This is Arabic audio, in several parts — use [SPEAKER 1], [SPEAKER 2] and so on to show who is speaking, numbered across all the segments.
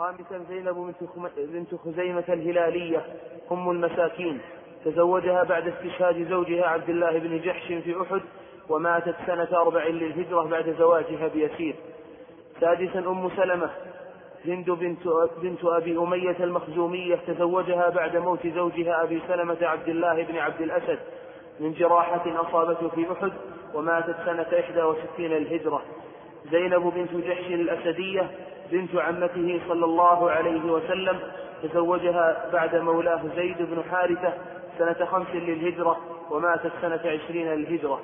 [SPEAKER 1] خامسا زينب بنت, خزيمة الهلالية أم المساكين. تزوجها بعد استشهاد زوجها عبد الله بن جحش في أحد وماتت سنة أربع للهجرة بعد زواجها بيسير. سادسا أم سلمة. هند بنت, بنت أبي أمية المخزومية. تزوجها بعد موت زوجها أبي سلمة عبد الله بن عبد الأسد. من جراحة أصابته في أحد وماتت سنة إحدى وستين الهجرة. زينب بنت جحش الأسدية. بنت عمته صلى الله عليه وسلم تزوجها بعد مولاه زيد بن حارثة سنة خمس للهجرة وماتت سنة عشرين للهجرة.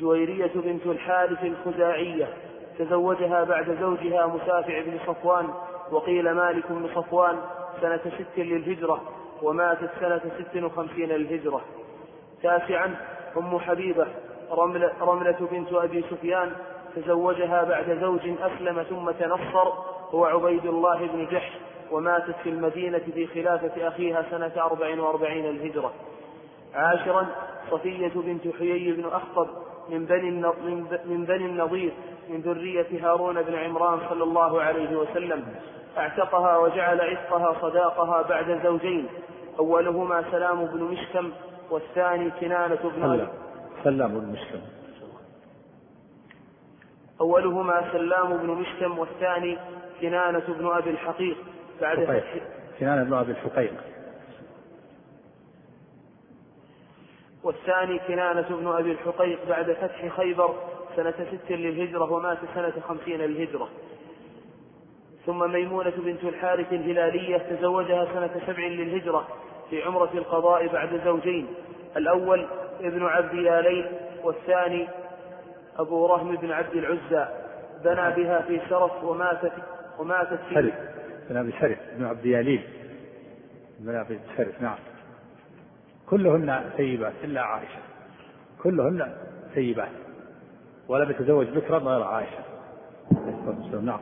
[SPEAKER 1] جويرية بنت الحارث الخزاعية تزوجها بعد زوجها مسافع بن صفوان وقيل مالك بن صفوان سنة ست للهجرة وماتت سنة ست وخمسين للهجرة. تاسعا أم حبيبة رملة, رملة بنت أبي سفيان تزوجها بعد زوج أسلم ثم تنصر هو عبيد الله بن جحش وماتت في المدينة في خلافة أخيها سنة أربع وأربعين الهجرة. عاشرا صفية بنت حيي بن أخطب من بني من بني النضير من ذرية هارون بن عمران صلى الله عليه وسلم. اعتقها وجعل عتقها صداقها بعد زوجين. أولهما سلام بن مشكم والثاني كنانة بن
[SPEAKER 2] سلام بن مشكم.
[SPEAKER 1] أولهما سلام بن مشكم والثاني كنانة بن أبي الحقيق. بعد فتح
[SPEAKER 2] كنانة بن أبي الحقيق.
[SPEAKER 1] والثاني كنانة بن أبي الحقيق بعد فتح خيبر سنة ست للهجرة ومات سنة خمسين للهجرة. ثم ميمونة بنت الحارث الهلالية تزوجها سنة سبع للهجرة في عمرة القضاء بعد زوجين. الأول ابن عبد يالين والثاني أبو رهم بن عبد العزى بنى بها في شرف وماتت وماتت في
[SPEAKER 2] شرف. بن بشرف بن عبد يالين بن بشرف نعم. كلهن سيبات إلا عائشة. كلهن سيبات. ولم يتزوج بكرا غير عائشة. نعم.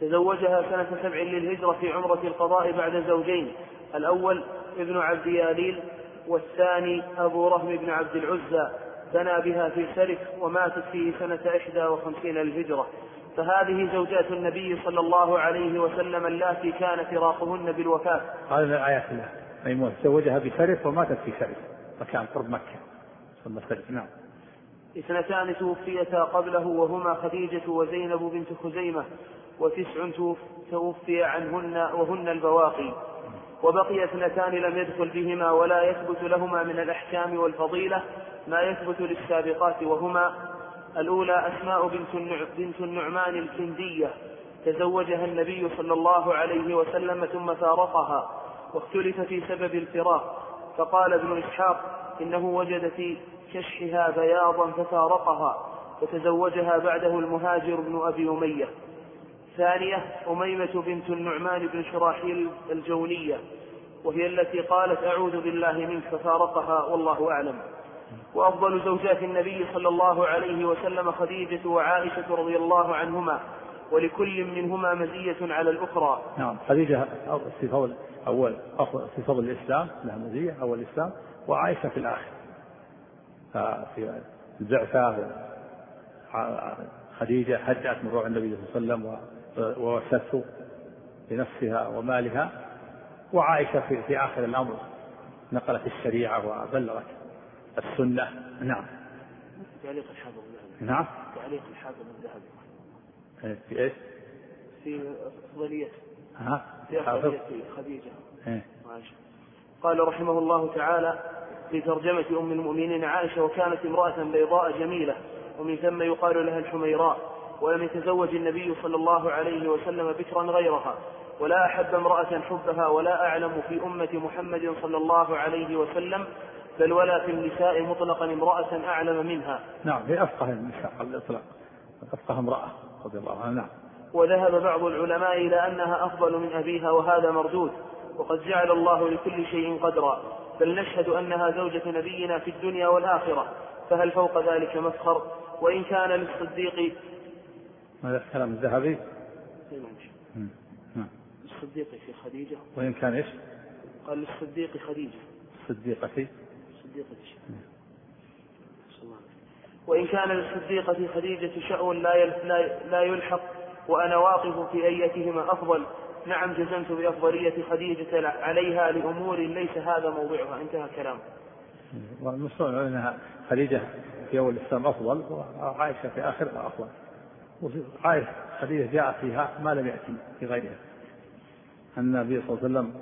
[SPEAKER 1] تزوجها سنة سبع للهجرة في عمرة القضاء بعد زوجين الأول ابن عبد ياليل والثاني أبو رهم بن عبد العزى. بنى بها في سرف وماتت فيه سنة إحدى وخمسين للهجرة فهذه زوجات النبي صلى الله عليه وسلم اللاتي كان فراقهن بالوفاة.
[SPEAKER 2] هذا من آيات الله ميمون تزوجها بسرف وماتت في سرف مكان قرب مكة. ثم سرف نعم.
[SPEAKER 1] اثنتان توفيتا قبله وهما خديجة وزينب بنت خزيمة وتسع توفي عنهن وهن البواقي. وبقي اثنتان لم يدخل بهما ولا يثبت لهما من الأحكام والفضيلة ما يثبت للسابقات وهما. الأولى أسماء بنت بنت النعمان الكندية. تزوجها النبي صلى الله عليه وسلم ثم فارقها واختلف في سبب الفراق. فقال ابن إسحاق إنه وجد في كشحها بياضا ففارقها. وتزوجها بعده المهاجر بن أبي أمية. ثانية أميمة بنت النعمان بن شراحيل الجونية وهي التي قالت أعوذ بالله منك ففارقها والله أعلم. وأفضل زوجات النبي صلى الله عليه وسلم خديجة وعائشة رضي الله عنهما ولكل منهما مزية على الأخرى.
[SPEAKER 2] نعم خديجة في فضل أول في فضل الإسلام لها مزية أول الإسلام وعائشة في الآخر. في البعثة خديجة هجأت من روع النبي صلى الله عليه وسلم ووسته بنفسها ومالها وعائشة في, في آخر الأمر نقلت الشريعة وبلغت السنة. نعم.
[SPEAKER 1] تعليق الحافظ الذهبي
[SPEAKER 2] نعم.
[SPEAKER 1] تعليق الحافظ الذهبي
[SPEAKER 2] إيه، في إيش؟
[SPEAKER 1] في أفضلية.
[SPEAKER 2] ها؟
[SPEAKER 1] في أفضلية خديجة.
[SPEAKER 2] إيه؟
[SPEAKER 1] عائشة قال رحمه الله تعالى في ترجمة أم المؤمنين عائشة وكانت امرأة بيضاء جميلة ومن ثم يقال لها الحميراء. ولم يتزوج النبي صلى الله عليه وسلم بكرا غيرها ولا أحب امرأة حبها ولا أعلم في أمة محمد صلى الله عليه وسلم بل ولا في النساء مطلقا امرأة أعلم منها.
[SPEAKER 2] نعم هي أفقه النساء على الإطلاق. أفقه امرأة رضي الله عنها نعم.
[SPEAKER 1] وذهب بعض العلماء إلى أنها أفضل من أبيها وهذا مردود وقد جعل الله لكل شيء قدرا. بل نشهد أنها زوجة نبينا في الدنيا والآخرة فهل فوق ذلك مفخر وإن كان للصديق
[SPEAKER 2] هذا الكلام الذهبي؟
[SPEAKER 1] نعم. للصديق في خديجة.
[SPEAKER 2] وإن كان إيش؟
[SPEAKER 1] قال للصديق خديجة.
[SPEAKER 2] الصديقة
[SPEAKER 1] الصديقة وإن كان للصديقة خديجة شأو لا لا يلحق وأنا واقف في أيتهما أفضل نعم جزمت بأفضلية خديجة عليها لأمور ليس هذا موضعها. انتهى كلامه
[SPEAKER 2] والمستوى أنها خديجة في أول الإسلام أفضل وعائشة في آخرها أفضل. عائشة خديجة جاء فيها ما لم يأتي في غيرها. أن النبي صلى الله عليه وسلم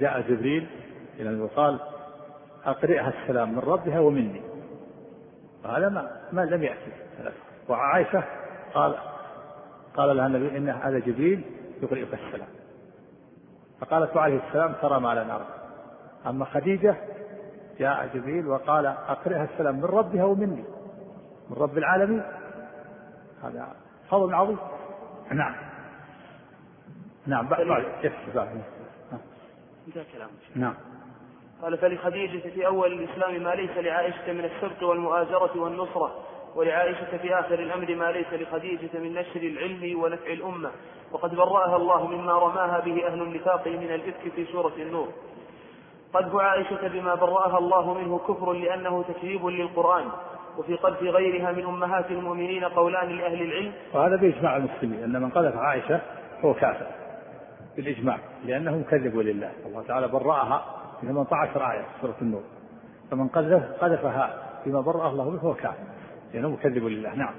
[SPEAKER 2] جاء جبريل إلى وقال أقرئها السلام من ربها ومني. وهذا ما, ما لم يأتي. وعائشة قال قال لها النبي إن هذا جبريل يقرئك السلام. فقالت عليه السلام ترى ما لا نرى. أما خديجة جاء جبريل وقال أقرئها السلام من ربها ومني. من رب العالمين. هذا فضل عظيم. نعم. نعم بعد بعد
[SPEAKER 1] انتهى كلامك
[SPEAKER 2] نعم.
[SPEAKER 1] قال فلخديجة في أول الإسلام ما ليس لعائشة من السبق والمؤازرة والنصرة ولعائشة في آخر الأمر ما ليس لخديجة من نشر العلم ونفع الأمة وقد برأها الله مما رماها به أهل النفاق من الإفك في سورة النور. قذف عائشة بما برأها الله منه كفر لأنه تكذيب للقرآن وفي قذف غيرها من أمهات المؤمنين قولان لأهل العلم.
[SPEAKER 2] وهذا بإجماع المسلمين أن من قذف عائشة هو كافر بالإجماع لأنه مكذب لله. الله تعالى برأها في 18 آية في سورة النور. فمن قذف قذفها بما برأه الله منه فهو كافر لأنه مكذب لله. نعم.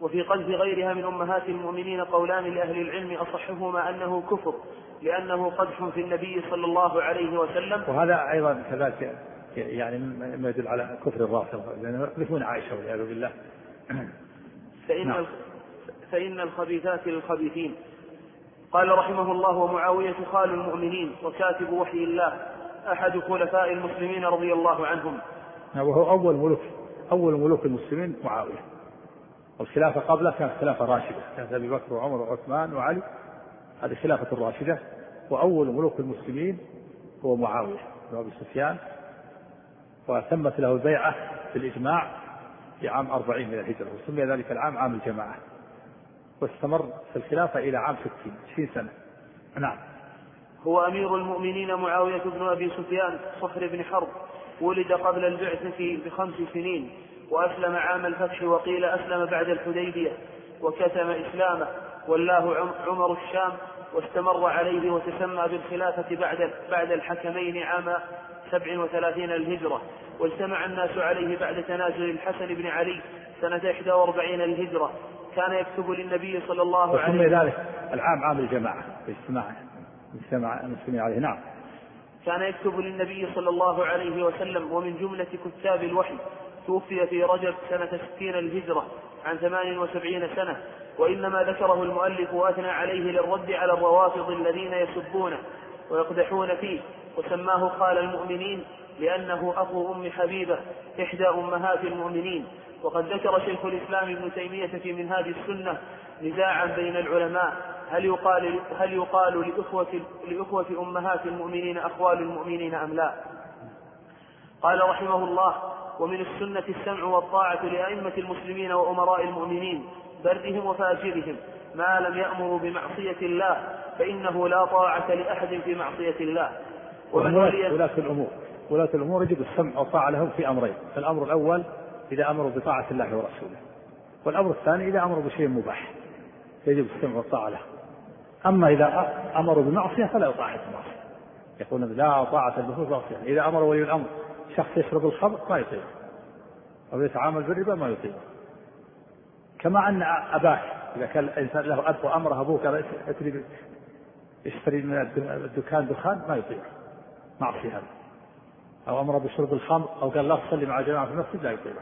[SPEAKER 1] وفي قذف غيرها من أمهات المؤمنين قولان لأهل العلم أصحهما أنه كفر لأنه قدح في النبي صلى الله عليه وسلم.
[SPEAKER 2] وهذا أيضا كذلك يعني ما يدل على كفر الرافضة لأنهم يقذفون عائشة والعياذ بالله.
[SPEAKER 1] فإن نعم. فإن الخبيثات للخبيثين. قال رحمه الله ومعاوية خال المؤمنين وكاتب وحي الله أحد خلفاء المسلمين رضي الله عنهم.
[SPEAKER 2] نعم، وهو أول ملوك أول ملوك المسلمين معاوية. والخلافة قبله كانت خلافة راشدة كانت أبي بكر وعمر وعثمان وعلي. هذه خلافة الراشدة وأول ملوك المسلمين هو معاوية بن أبي سفيان. وتمت له البيعة بالإجماع في عام أربعين من الهجرة وسمي ذلك العام عام الجماعة واستمر في الخلافة إلى عام ستين عشرين سنة. نعم.
[SPEAKER 1] هو أمير المؤمنين معاوية بن أبي سفيان صخر بن حرب ولد قبل البعثة بخمس سنين وأسلم عام الفتح وقيل أسلم بعد الحديبية وكتم إسلامه ولاه عمر الشام واستمر عليه وتسمى بالخلافة بعد بعد الحكمين عام سبع وثلاثين الهجرة واجتمع الناس عليه بعد تنازل الحسن بن علي سنة إحدى وأربعين الهجرة. كان يكتب للنبي صلى الله عليه
[SPEAKER 2] وسلم ذلك العام عام الجماعة اجتماع اجتمع المسلمين عليه نعم.
[SPEAKER 1] كان يكتب للنبي صلى الله عليه وسلم ومن جملة كتاب الوحي توفي في رجب سنة ستين الهجرة عن ثمان وسبعين سنة. وإنما ذكره المؤلف وأثنى عليه للرد على الروافض الذين يسبونه ويقدحون فيه. وسماه خال المؤمنين لأنه أخو أم حبيبة إحدى أمهات المؤمنين وقد ذكر شيخ الإسلام ابن تيمية في منهاج السنة نزاعا بين العلماء هل يقال هل يقال لإخوة لإخوة أمهات المؤمنين أخوال المؤمنين أم لا؟ قال رحمه الله ومن السنة السمع والطاعة لأئمة المسلمين وأمراء المؤمنين بردهم وفاجرهم ما لم يأمروا بمعصية الله فإنه لا طاعة لأحد في معصية الله
[SPEAKER 2] ولاة الأمور. ولاة الأمور يجب السمع والطاعة لهم في أمرين. الأمر الأول إذا أمروا بطاعة الله ورسوله. والأمر الثاني إذا أمروا بشيء مباح. يجب السمع والطاعة له أما إذا أمروا بمعصية فلا يطاع في المعصية. يقولون لا طاعة له في إذا أمر ولي الأمر شخص يشرب الخمر ما يطيع. أو يتعامل بالربا ما يطيع. كما أن أباك إذا كان الإنسان له أب وأمره أبوك يشتري من الدكان دخان ما يطيع. معصية أو أمر بشرب الخمر أو قال لا تصلي مع جماعة في المسجد لا يطيع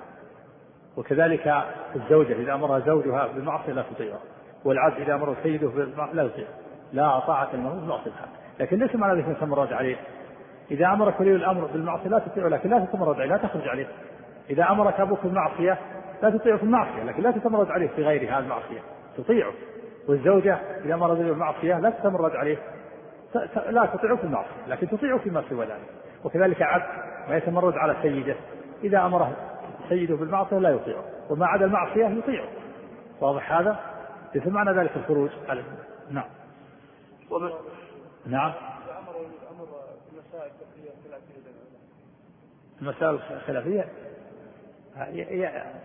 [SPEAKER 2] وكذلك الزوجة إذا أمرها زوجها بالمعصية لا تطيعه. والعبد إذا أمر سيده بالمعصية لا يطيع لا طاعة المرء بالمعصية لكن ليس معنى ذلك تمرد عليه. إذا أمرك ولي الأمر بالمعصية لا تطيعه لكن لا تتمرد عليه لا تخرج عليه. إذا أمرك أبوك بالمعصية لا تطيعه في المعصية لكن لا تتمرد عليه في غير هذه المعصية تطيعه. والزوجة إذا أمر بالمعصية لا تتمرد عليه. لا تطيعه في المعصية لكن تطيعه فيما سوى ذلك وكذلك عبد ما يتمرد على سيده إذا أمره سيده بالمعصية لا يطيعه وما عدا المعصية يطيعه. واضح هذا؟ ليس معنى ذلك الخروج على نعم. ومن نعم. المسائل الخلافية؟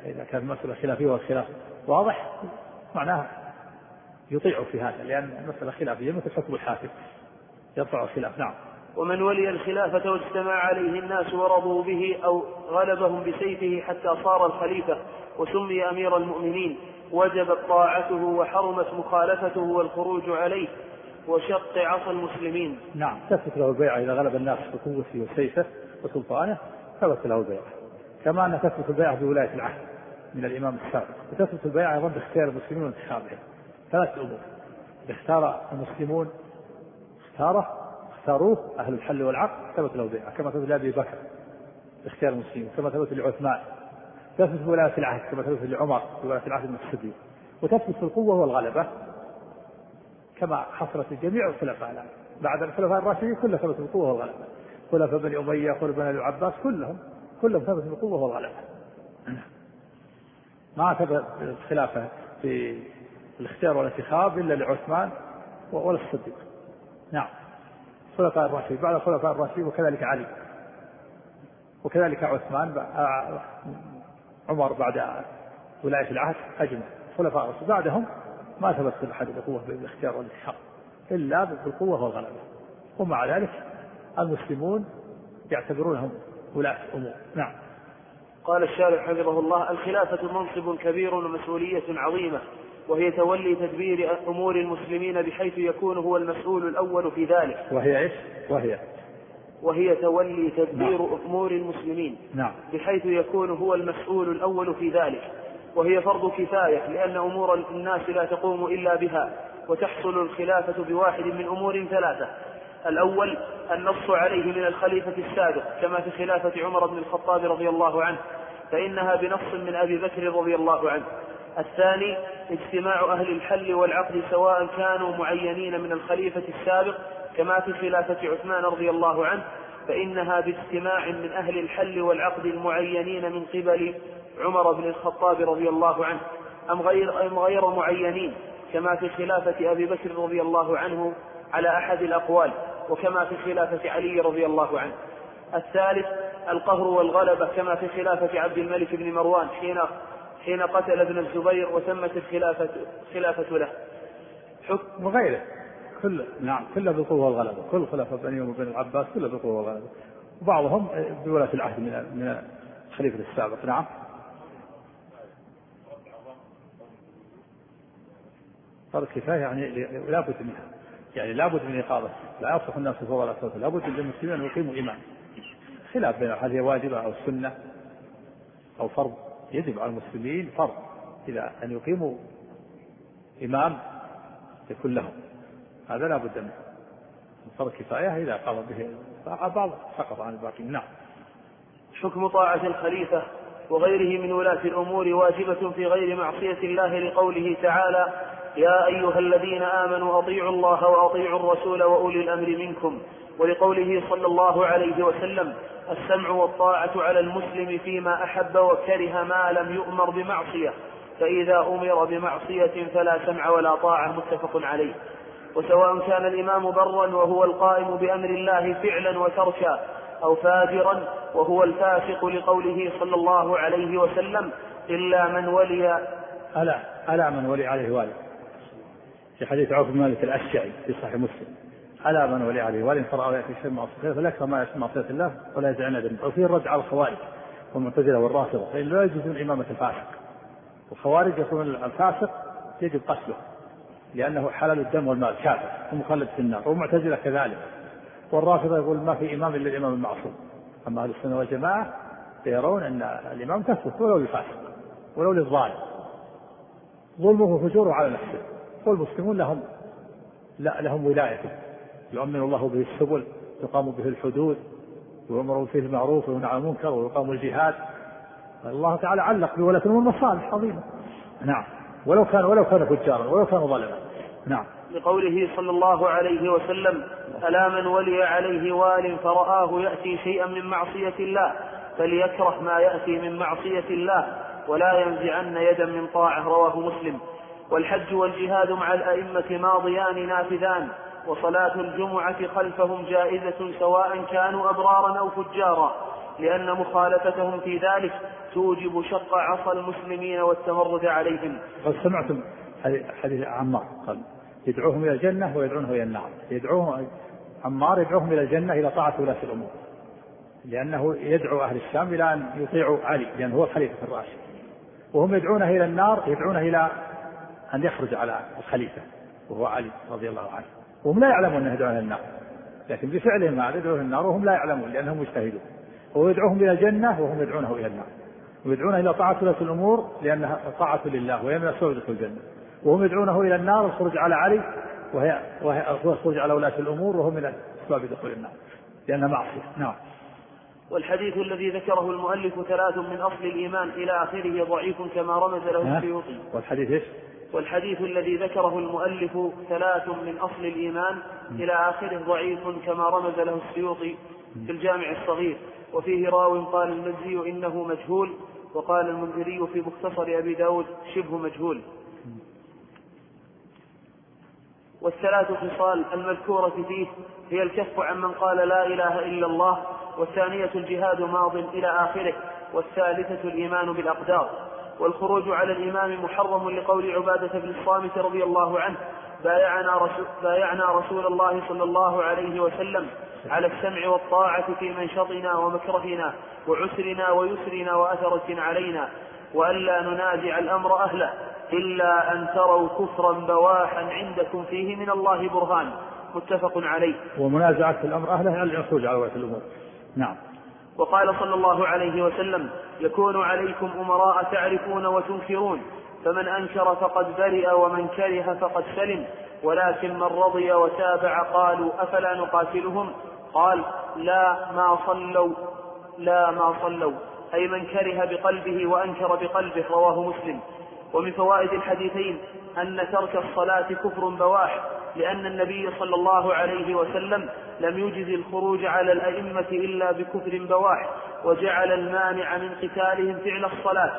[SPEAKER 2] إذا كانت مسألة خلافية والخلاف واضح معناها يطيع في هذا لأن المسألة خلافية مثل حكم الحاكم. يرفع الخلاف. نعم.
[SPEAKER 1] ومن ولي الخلافة واجتمع عليه الناس ورضوا به أو غلبهم بسيفه حتى صار الخليفة وسمي أمير المؤمنين وجبت طاعته وحرمت مخالفته والخروج عليه وشق عصا المسلمين.
[SPEAKER 2] نعم. تثبت له البيعة إذا غلب الناس بقوته وسيفه وسلطانه ثبت له البيعة. كما أن تثبت البيعة بولاية العهد من الإمام السابق. وتثبت البيعة أيضا باختيار المسلمين وانتخابهم. ثلاث أمور. اختار المسلمون اختاره اختاروه أهل الحل والعقد ثبت له البيعة كما ثبت لأبي بكر باختيار المسلمين كما ثبت لعثمان. تثبت بولاية العهد كما ثبت لعمر بولاية العهد الصديق وتثبت في القوة والغلبة كما حصلت جميع الخلفاء بعد الخلفاء الراشدين كلها ثبت بالقوة والغلبة. خلفاء بني أمية خلفاء بني العباس كلهم كلهم ثبت بالقوة والغلبة. ما ثبت الخلافة في الاختيار والانتخاب إلا لعثمان ولا الصديق. نعم. خلفاء الراشدين. بعد الخلفاء الراشدين وكذلك علي. وكذلك عثمان آه، عمر بعد ولاية العهد أجمع. خلفاء الراشدين. بعدهم ما ثبت أحد القوة بالاختيار والانتخاب إلا بالقوة والغلبة. ومع ذلك المسلمون يعتبرونهم ولاة أمور. نعم.
[SPEAKER 1] قال الشارع حفظه الله الخلافة منصب كبير ومسؤولية عظيمة. وهي تولي تدبير أمور المسلمين بحيث يكون هو المسؤول الأول في ذلك
[SPEAKER 2] وهي إيش؟ وهي
[SPEAKER 1] وهي تولي تدبير نعم. أمور المسلمين
[SPEAKER 2] نعم.
[SPEAKER 1] بحيث يكون هو المسؤول الأول في ذلك وهي فرض كفاية لأن أمور الناس لا تقوم إلا بها وتحصل الخلافة بواحد من أمور ثلاثة الأول النص عليه من الخليفة السابق كما في خلافة عمر بن الخطاب رضي الله عنه فإنها بنص من أبي بكر رضي الله عنه الثاني اجتماع أهل الحل والعقد سواء كانوا معينين من الخليفة السابق كما في خلافة عثمان رضي الله عنه فإنها باجتماع من أهل الحل والعقد المعينين من قبل عمر بن الخطاب رضي الله عنه. أم غير, أم غير معينين كما في خلافة أبي بكر رضي الله عنه على أحد الأقوال وكما في خلافة علي رضي الله عنه. الثالث القهر والغلبة كما في خلافة عبد الملك بن مروان حين حين قتل ابن الزبير وتمت الخلافة خلافة له.
[SPEAKER 2] حكم وغيره. كل نعم كله بالقوة والغلبة. كل خلفاء بني وبن العباس كله بالقوة والغلبة. وبعضهم بولاة العهد من من الخليفة السابق. نعم. فرض كفاية يعني لابد منها. يعني لابد من إقامة. لا يصلح الناس ولا صوت لابد للمسلمين أن يقيموا إمام خلاف بين هل هي واجبة أو سنة أو فرض. يجب على المسلمين فرض إذا أن يقيموا إمام يكون لهم. هذا لا بد منه. فرض كفاية إذا قام به بعض سقط عن الباقين. نعم.
[SPEAKER 1] حكم طاعة الخليفة وغيره من ولاة الأمور واجبة في غير معصية الله لقوله تعالى يا أيها الذين آمنوا أطيعوا الله وأطيعوا الرسول وأولي الأمر منكم. ولقوله صلى الله عليه وسلم السمع والطاعة على المسلم فيما أحب وكره ما لم يؤمر بمعصية فإذا أمر بمعصية فلا سمع ولا طاعة متفق عليه. وسواء كان الإمام برا وهو القائم بأمر الله فعلا وتركا أو فاجرا وهو الفاسق لقوله صلى الله عليه وسلم إلا من ولي
[SPEAKER 2] ألا ألا من ولي عليه والي في حديث عوف بن مالك الأشعري في صحيح مسلم. على من ولي عليه. والي فرأى يأتي شيء معصية فليكثر ما يشمع معصية الله ولا يزعن ذنب وفيه الرد على الخوارج والمعتزلة والرافضة. فإن لا يجوزون إمامة الفاسق. والخوارج يقولون الفاسق يجب قتله لأنه حلال الدم والمال كافر ومخلد في النار والمعتزلة كذلك. والرافضة يقول ما في إمام إلا الإمام المعصوم. أما أهل السنة والجماعة يرون أن الإمام تثبت ولو للفاسق ولو للظالم. ظلمه وفجوره على نفسه. والمسلمون لهم لا لهم ولايته يؤمن الله به السبل يقام به الحدود ويؤمر فيه المعروف وينهى عن المنكر ويقام الجهاد. الله تعالى علق بولاة الأمور مصالح عظيمة. نعم. ولو كان ولو كان فجارا ولو كان ظالما. نعم.
[SPEAKER 1] لقوله صلى الله عليه وسلم ألا من ولي عليه وال فرآه يأتي شيئا من معصية الله فليكره ما يأتي من معصية الله ولا ينزعن يدا من طاعة رواه مسلم. والحج والجهاد مع الأئمة ماضيان نافذان. وصلاة الجمعة خلفهم جائزة سواء كانوا أبرارا أو فجارا لأن مخالفتهم في ذلك توجب شق عصا المسلمين والتمرد عليهم.
[SPEAKER 2] قد سمعتم حديث عمار قال يدعوهم إلى الجنة ويدعونه إلى النار. يدعوهم عمار يدعوهم إلى الجنة إلى طاعة ولاة الأمور لأنه يدعو أهل الشام إلى أن يطيعوا علي لأنه هو الخليفة الراشد. وهم يدعونه إلى النار يدعونه إلى أن يخرج على الخليفة وهو علي رضي الله عنه. وهم لا يعلمون أنه يدعون النار. لكن بفعلهم هذا يدعون النار وهم لا يعلمون لأنهم مجتهدون. هو يدعوهم إلى الجنة وهم يدعونه إلى النار. ويدعونه إلى طاعة ولاة الأمور لأنها طاعة لله وهي من أسباب دخول الجنة. وهم يدعونه إلى النار الخروج على علي وهي وهي الخروج على ولاة الأمور وهم من أسباب دخول النار. لأنها معصية. نعم.
[SPEAKER 1] والحديث الذي ذكره المؤلف ثلاث من أصل الإيمان إلى آخره ضعيف كما رمز له السيوطي
[SPEAKER 2] والحديث إيش؟
[SPEAKER 1] والحديث الذي ذكره المؤلف ثلاث من أصل الإيمان إلى آخره ضعيف كما رمز له السيوطي في الجامع الصغير. وفيه راو قال المجزي إنه مجهول وقال المنذري في مختصر أبي داود شبه مجهول. والثلاث خصال المذكورة فيه هي الكف عمن قال لا إله إلا الله والثانية الجهاد ماض إلى آخره والثالثة الإيمان بالأقدار. والخروج على الإمام محرم لقول عبادة بن الصامت رضي الله عنه بايعنا رسول, بايعنا رسول الله صلى الله عليه وسلم على السمع والطاعة في منشطنا ومكرهنا وعسرنا ويسرنا وأثرة علينا وألا ننازع الأمر أهله إلا أن تروا كفرا بواحا عندكم فيه من الله برهان. متفق عليه.
[SPEAKER 2] ومنازعة الأمر أهله يعني الخروج على ولاة الأمور. نعم.
[SPEAKER 1] وقال صلى الله عليه وسلم يكون عليكم أمراء تعرفون وتنكرون فمن أنكر فقد برئ ومن كره فقد سلم ولكن من رضي وتابع قالوا أفلا نقاتلهم؟ قال لا ما صلوا لا ما صلوا أي من كره بقلبه وأنكر بقلبه رواه مسلم. ومن فوائد الحديثين أن ترك الصلاة كفر بواح لأن النبي صلى الله عليه وسلم لم يجز الخروج على الأئمة إلا بكفر بواح وجعل المانع من قتالهم فعل الصلاة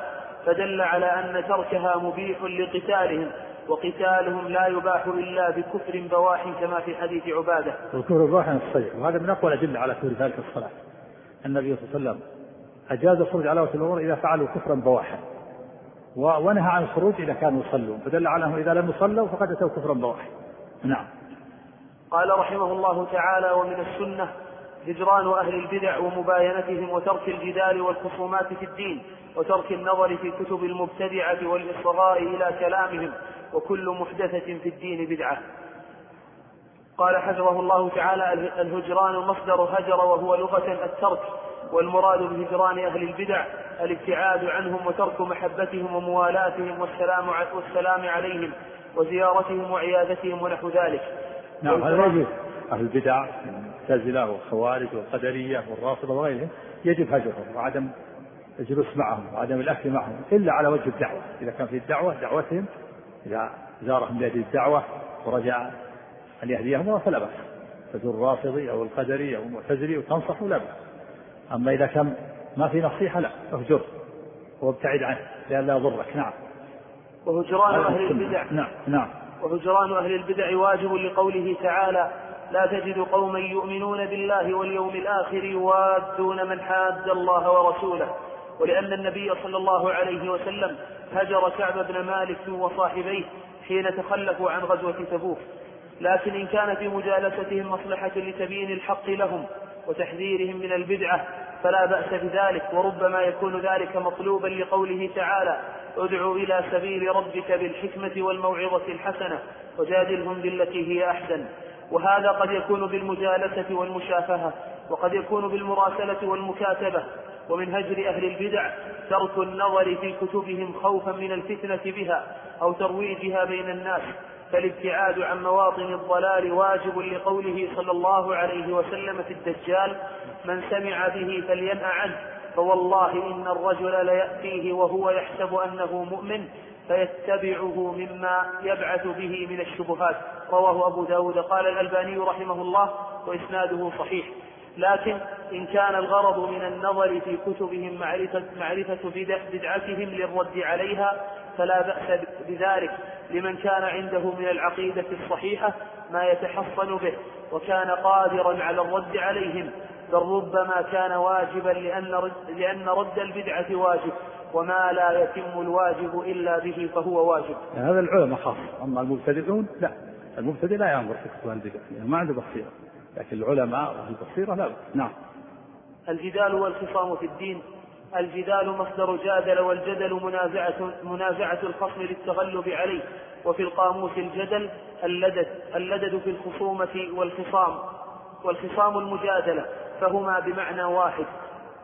[SPEAKER 1] فدل على أن تركها مبيح لقتالهم وقتالهم لا يباح إلا بكفر بواح كما في حديث عبادة.
[SPEAKER 2] والكفر بواح الصيح وهذا من أقوى الأدلة على كفر ذلك الصلاة. النبي صلى الله عليه وسلم أجاز الخروج على وجه الأمور إذا فعلوا كفرا بواحا ونهى عن الخروج إذا كانوا يصلون فدل على أنه إذا لم يصلوا فقد أتوا كفرا بواحا. نعم.
[SPEAKER 1] قال رحمه الله تعالى ومن السنة هجران أهل البدع ومباينتهم وترك الجدال والخصومات في الدين وترك النظر في كتب المبتدعة والإصغاء إلى كلامهم وكل محدثة في الدين بدعة. قال حفظه الله تعالى الهجران مصدر هجر وهو لغة الترك والمراد بهجران أهل البدع الابتعاد عنهم وترك محبتهم وموالاتهم والسلام والسلام عليهم. وزيارتهم وعيادتهم ونحو ذلك.
[SPEAKER 2] نعم هذا يجب أهل البدع المعتزلة والخوارج والقدرية والرافضة وغيرهم يجب هجرهم وعدم الجلوس معهم وعدم الأكل معهم إلا على وجه الدعوة. إذا كان في الدعوة دعوتهم إذا زارهم بهذه الدعوة ورجع أن يهديهم فلا بأس. تزور الرافضي أو القدري أو المعتزلي وتنصحه لا بأس. أما إذا كان ما في نصيحة لا اهجر وابتعد عنه لئلا يضرك. نعم.
[SPEAKER 1] وهجران أهل البدع.
[SPEAKER 2] نعم نعم.
[SPEAKER 1] وهجران أهل البدع واجب لقوله تعالى لا تجد قوما يؤمنون بالله واليوم الآخر يوادون من حاد الله ورسوله. ولأن النبي صلى الله عليه وسلم هجر كعب بن مالك وصاحبيه حين تخلفوا عن غزوة تبوك. لكن إن كان في مجالستهم مصلحة لتبيين الحق لهم وتحذيرهم من البدعة فلا بأس بذلك وربما يكون ذلك مطلوبا لقوله تعالى ادع إلى سبيل ربك بالحكمة والموعظة الحسنة وجادلهم بالتي هي أحسن وهذا قد يكون بالمجالسة والمشافهة وقد يكون بالمراسلة والمكاتبة ومن هجر أهل البدع ترك النظر في كتبهم خوفا من الفتنة بها أو ترويجها بين الناس فالابتعاد عن مواطن الضلال واجب لقوله صلى الله عليه وسلم في الدجال من سمع به فلينأ عنه. فوالله إن الرجل ليأتيه وهو يحسب أنه مؤمن فيتبعه مما يبعث به من الشبهات. رواه أبو داود. قال الألباني رحمه الله وإسناده صحيح. لكن إن كان الغرض من النظر في كتبهم معرفة, معرفة بدعتهم للرد عليها فلا بأس بذلك. لمن كان عنده من العقيدة الصحيحة ما يتحصن به وكان قادرا على الرد عليهم بل ربما كان واجبا لأن رد, لأن رد البدعة واجب وما لا يتم الواجب إلا به فهو واجب.
[SPEAKER 2] هذا العلماء خاص أما المبتدئون لا. المبتدئ لا ينظر في كتب البدع يعني ما عنده بصيرة. لكن العلماء البصيرة لا نعم.
[SPEAKER 1] الجدال والخصام في الدين. الجدال مصدر جادل والجدل منازعة, منازعة الخصم للتغلب عليه. وفي القاموس الجدل اللدد اللدد في الخصومة والخصام. والخصام المجادلة فهما بمعنى واحد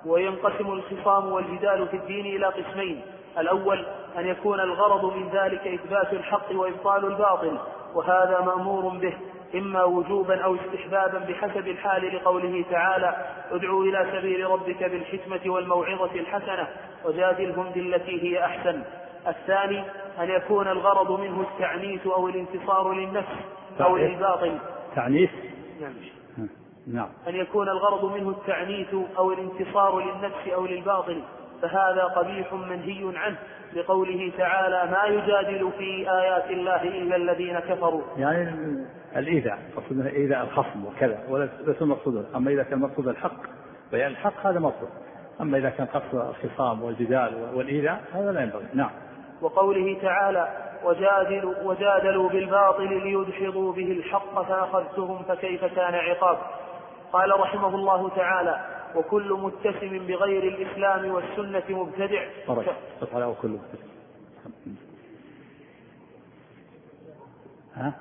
[SPEAKER 1] وينقسم الخصام والجدال في الدين إلى قسمين. الأول أن يكون الغرض من ذلك إثبات الحق وإبطال الباطل وهذا مأمور به إما وجوبا أو استحبابا بحسب الحال لقوله تعالى ادعو إلى سبيل ربك بالحكمة والموعظة الحسنة وجادلهم بالتي هي أحسن. الثاني أن يكون الغرض منه التعنيف أو الانتصار للنفس أو للباطل.
[SPEAKER 2] تعنيف؟ نعم نعم.
[SPEAKER 1] أن يكون الغرض منه التعنيف أو الانتصار للنفس أو للباطل فهذا قبيح منهي عنه لقوله تعالى ما يجادل في آيات الله إلا الذين كفروا.
[SPEAKER 2] يعني الإيذاء مقصود إيذاء الخصم وكذا وليس المقصود أما إذا كان مقصود الحق بيان الحق هذا مقصود. أما إذا كان قصد الخصام والجدال والإيذاء هذا لا ينبغي. نعم.
[SPEAKER 1] وقوله تعالى وجادلوا, وجادلوا بالباطل ليدحضوا به الحق فأخذتهم فكيف كان عقاب؟ قال رحمه الله تعالى وكل متسم بغير الإسلام والسنة مبتدع.
[SPEAKER 2] على وكل ها؟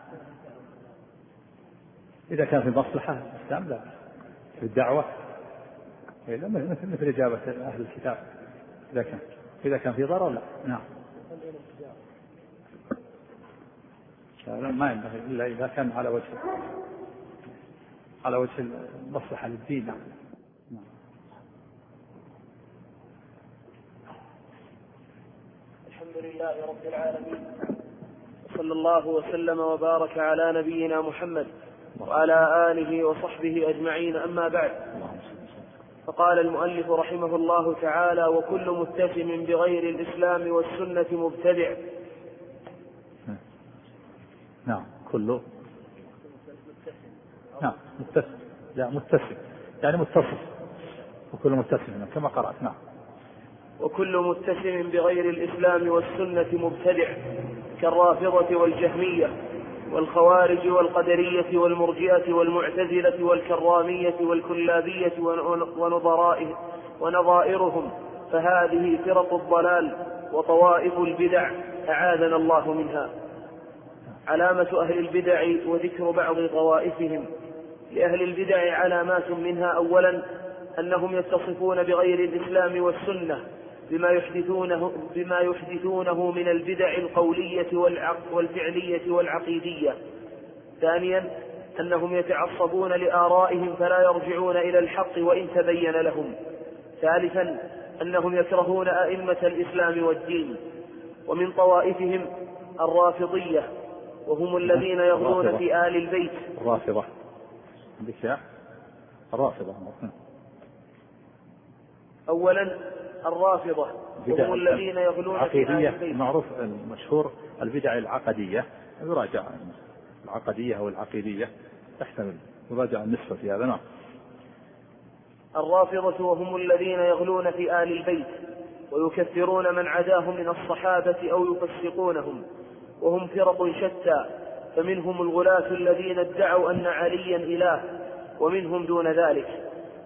[SPEAKER 2] إذا كان في مصلحة الإسلام لا. في الدعوة إيه، مثل مثل إجابة أهل الكتاب إذا كان إذا كان في ضرر لا. نعم. ما ينبغي إلا إذا كان على وجه على وجه المصلحة للدين. نعم.
[SPEAKER 1] الحمد لله رب العالمين. صلى الله وسلم وبارك على نبينا محمد وعلى آله وصحبه أجمعين. أما بعد فقال المؤلف رحمه الله تعالى وكل متسم بغير الإسلام والسنة مبتدع.
[SPEAKER 2] نعم كله. نعم متسم. لا متسم. يعني متصف. وكل متسم كما قرأت نعم.
[SPEAKER 1] وكل متسم بغير الإسلام والسنة مبتدع كالرافضة والجهمية والخوارج والقدرية والمرجئة والمعتزلة والكرامية والكلابية ونظرائه ونظائرهم. فهذه فرق الضلال وطوائف البدع أعاذنا الله منها. علامة أهل البدع وذكر بعض طوائفهم. لأهل البدع علامات منها أولا أنهم يتصفون بغير الإسلام والسنة بما يحدثونه بما يحدثونه من البدع القولية والفعلية والعقيدية. ثانيا أنهم يتعصبون لآرائهم فلا يرجعون إلى الحق وإن تبين لهم. ثالثا أنهم يكرهون أئمة الإسلام والدين. ومن طوائفهم الرافضية وهم الذين يغلون في آل البيت.
[SPEAKER 2] الرافضة. الرافضة.
[SPEAKER 1] أولا الرافضة هم الذين يغلون
[SPEAKER 2] عقيدية معروف المشهور البدع العقدية. يراجع العقدية أو العقيدية تحتمل يراجع النسبة في هذا نعم
[SPEAKER 1] الرافضة وهم الذين يغلون في آل البيت ويكفرون من عداهم من الصحابة أو يفسقونهم. وهم فرق شتى. فمنهم الغلاة الذين ادعوا أن عليا إله ومنهم دون ذلك.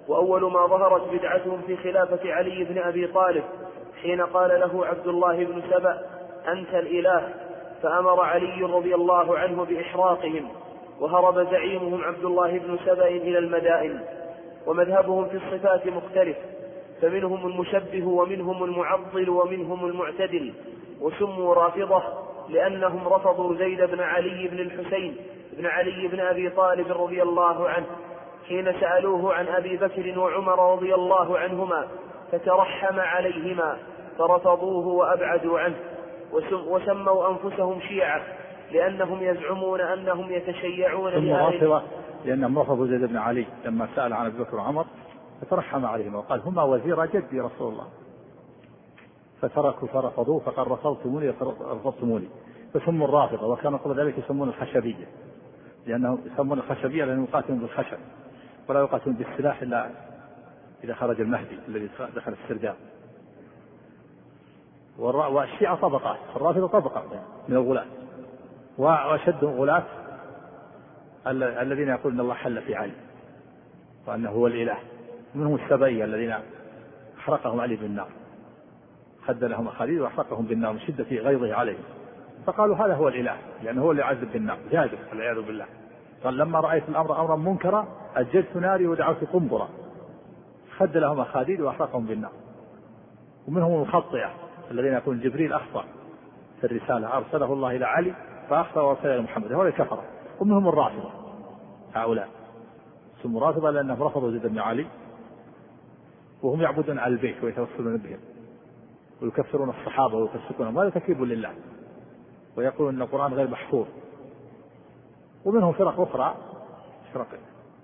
[SPEAKER 1] وأول ما ظهرت بدعتهم في خلافة علي بن أبي طالب حين قال له عبد الله بن سبأ أنت الإله. فأمر علي رضي الله عنه بإحراقهم وهرب زعيمهم عبد الله بن سبأ إلى المدائن. ومذهبهم في الصفات مختلف فمنهم المشبه ومنهم المعضل ومنهم المعتدل. وسموا رافضة لأنهم رفضوا زيد بن علي بن الحسين بن علي بن أبي طالب رضي الله عنه حين سألوه عن أبي بكر وعمر رضي الله عنهما فترحم عليهما فرفضوه وأبعدوا عنه وسموا أنفسهم شيعة لأنهم يزعمون أنهم يتشيعون
[SPEAKER 2] ثم رافضة لأنهم رفضوا زيد بن علي لما سأل عن أبي بكر وعمر فترحم عليهما وقال هما وزير جدي رسول الله. فتركوا فرفضوه فقال رفضتموني رفضتموني. فسموا الرافضة وكانوا قبل ذلك يسمون الخشبية لأنهم يسمون الخشبية لأنهم يقاتلون بالخشب ولا يقاتلون بالسلاح إلا إذا خرج المهدي الذي دخل السرداب. والشيعة طبقات الرافضة طبقة من الغلاة. وأشدهم غلاة الذين يقولون الله حل في علي وأنه هو الإله. منهم السبعية الذين أحرقهم علي بالنار خد لهم خليل وأحرقهم بالنار من شدة غيظه عليهم. فقالوا هذا هو الإله لأنه هو اللي يعذب بالنار جادر والعياذ بالله. قال لما رأيت الأمر أمرا منكرا أجلت ناري ودعوت قنبرة. خد لهم أخاديد وأحرقهم بالنار. ومنهم المخطئة الذين يقول جبريل أخطأ في الرسالة. أرسله الله إلى علي فأخطأ وأرسله إلى محمد. هؤلاء كفرة ومنهم الرافضة هؤلاء. سموا رافضة لأنهم رفضوا زيد بن علي وهم يعبدون على البيت ويتوسلون بهم. ويكفرون الصحابة ويفسقونهم هذا تكذيب لله. ويقولون أن القرآن غير محفوظ. ومنهم فرق أخرى فرق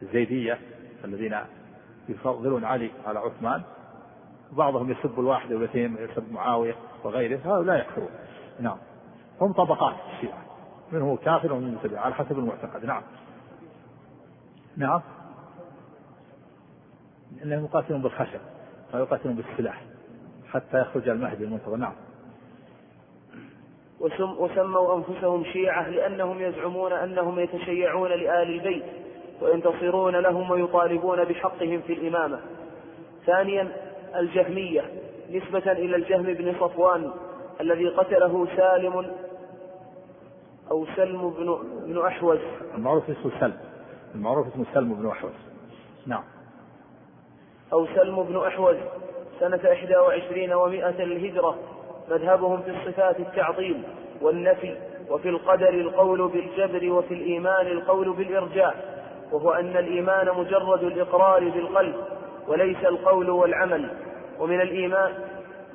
[SPEAKER 2] الزيدية الذين يفضلون علي على عثمان. بعضهم يسب الواحد والاثنين يسب معاوية وغيره هؤلاء لا يكفرون. نعم. هم طبقات الشيعة. منهم كافر ومنهم متبع على حسب المعتقد. نعم. نعم. انهم يقاتلون بالخشب ويقاتلون بالسلاح. حتى يخرج المهدي المنتظر. نعم.
[SPEAKER 1] وسم وسموا أنفسهم شيعة لأنهم يزعمون أنهم يتشيعون لآل البيت وينتصرون لهم ويطالبون بحقهم في الإمامة. ثانيا الجهمية نسبة إلى الجهم بن صفوان الذي قتله سالم أو سلم بن, بن أحوز.
[SPEAKER 2] المعروف اسمه سلم. المعروف اسمه سلم بن أحوز. نعم.
[SPEAKER 1] أو سلم بن أحوز. سنة إحدى وعشرين ومائة للهجرة مذهبهم في الصفات التعظيم والنفي وفي القدر القول بالجبر وفي الإيمان القول بالإرجاء وهو أن الإيمان مجرد الإقرار بالقلب وليس القول والعمل ومن الإيمان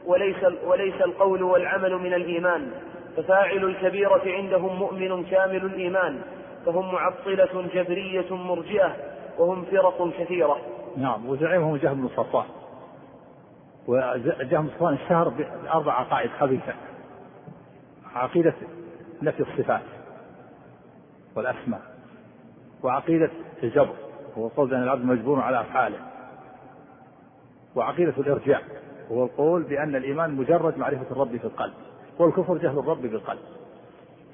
[SPEAKER 1] وليس وليس القول والعمل من الإيمان. ففاعل الكبيرة عندهم مؤمن كامل الإيمان فهم معطلة جبرية مرجئة وهم فرق كثيرة.
[SPEAKER 2] نعم وزعيمهم جهم بن صفوان وجهم صفوان اشتهر بأربع عقائد خبيثة. عقيدة نفي الصفات والأسماء وعقيدة الجبر هو القول بأن العبد مجبور على أفعاله. وعقيدة الإرجاع وهو القول بأن الإيمان مجرد معرفة الرب في القلب والكفر جهل الرب بالقلب.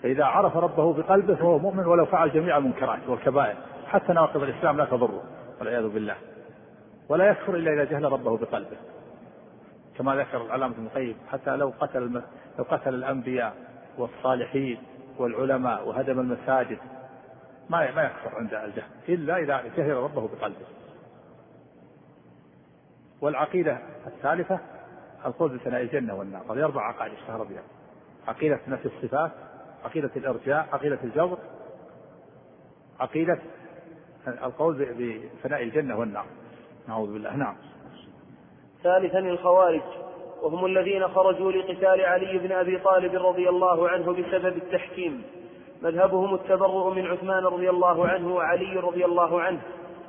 [SPEAKER 2] فإذا عرف ربه بقلبه فهو مؤمن ولو فعل جميع المنكرات والكبائر حتى نواقض الإسلام لا تضره والعياذ بالله. ولا يكفر إلا إذا جهل ربه بقلبه. كما ذكر العلامة ابن القيم حتى لو قتل لو قتل الأنبياء والصالحين والعلماء وهدم المساجد ما ما يكفر عند الجهل إلا إذا جهل ربه بقلبه. والعقيدة الثالثة القول بثناء الجنة والنار هذه أربع عقائد اشتهر بها. عقيدة نفي الصفات عقيدة الإرجاء عقيدة الجبر عقيدة القول بفناء الجنة والنار. نعوذ بالله. نعم.
[SPEAKER 1] ثالثا الخوارج وهم الذين خرجوا لقتال علي بن أبي طالب رضي الله عنه بسبب التحكيم مذهبهم التبرؤ من عثمان رضي الله عنه وعلي رضي الله عنه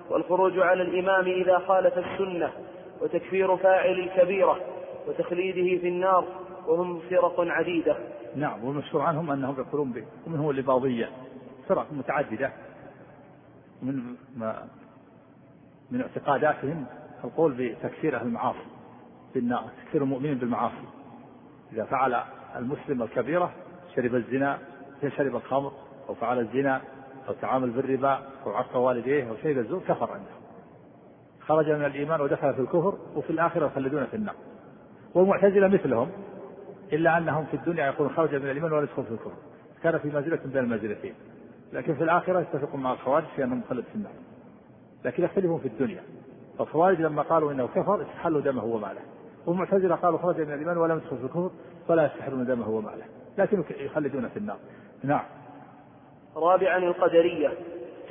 [SPEAKER 1] والخروج على الإمام إذا خالف السنة وتكفير فاعل الكبيرة وتخليده في النار وهم فرق عديدة.
[SPEAKER 2] نعم والمشهور عنهم أنهم يقولون به ومنهم الاباضيه فرق متعددة من ما من اعتقاداتهم القول بتكفير أهل المعاصي بالنار تكفير المؤمنين بالمعاصي. إذا فعل المسلم الكبيرة شرب الزنا شرب الخمر أو فعل الزنا أو تعامل بالربا أو عصى والديه أو شيء الزور كفر عنده خرج من الإيمان ودخل في الكفر وفي الآخرة يخلدون في النار. والمعتزلة مثلهم إلا أنهم في الدنيا يقولون خرج من الإيمان ولا يدخل في الكفر. كان في منزلة بين المنزلتين لكن في الآخرة يتفقون مع الخوارج في أنهم مخلد في النار. لكن يختلفون في الدنيا. فالخوارج لما قالوا إنه كفر استحلوا دمه وماله. والمعتزلة قالوا خرج من الإيمان ولم يدخل في الكفر فلا يستحلون دمه وماله. لكن يخلدون في النار. نعم.
[SPEAKER 1] رابعا القدرية.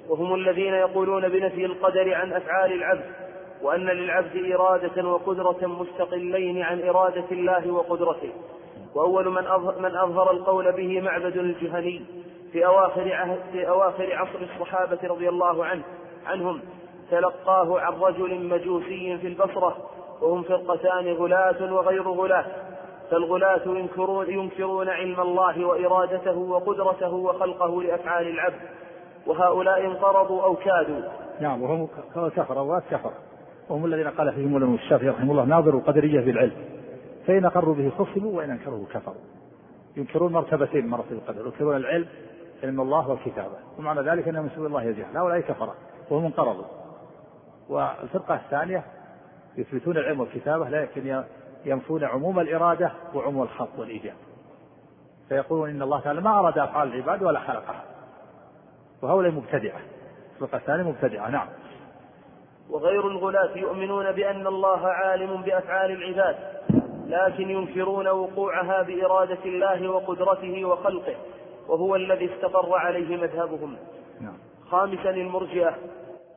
[SPEAKER 1] وهم الذين يقولون بنفي القدر عن أفعال العبد وأن للعبد إرادة وقدرة مستقلين عن إرادة الله وقدرته. وأول من أظهر, من أظهر القول به معبد الجهني في أواخر عهد في أواخر عصر الصحابة رضي الله عنه عنهم تلقاه عن رجل مجوسي في البصرة وهم فرقتان غلاة وغير غلاة. فالغلاة ينكرون, ينكرون علم الله وإرادته وقدرته وخلقه لأفعال العبد. وهؤلاء انقرضوا أو كادوا.
[SPEAKER 2] نعم وهم كفر كفر وهم الذين قال فيهم الإمام الشافعي رحمه الله ناظر القدرية بالعلم. فإن أقروا به خصموا وإن أنكروه كفروا. ينكرون مرتبتين من مرتبة القدر ينكرون العلم علم الله والكتابة. ومعنى ذلك أنهم يسوي الله الجهل هؤلاء كفرة وهم انقرضوا. والفرقة الثانية يثبتون العلم والكتابة لكن ينفون عموم الإرادة وعموم الخلق والإيجاب. فيقولون إن الله تعالى ما أراد أفعال العباد ولا خلقها. وهؤلاء مبتدعة. الفرقة الثانية مبتدعة نعم.
[SPEAKER 1] وغير الغلاة يؤمنون بأن الله عالم بأفعال العباد لكن ينكرون وقوعها بإرادة الله وقدرته وخلقه وهو الذي استقر عليه مذهبهم. نعم. خامسا المرجئة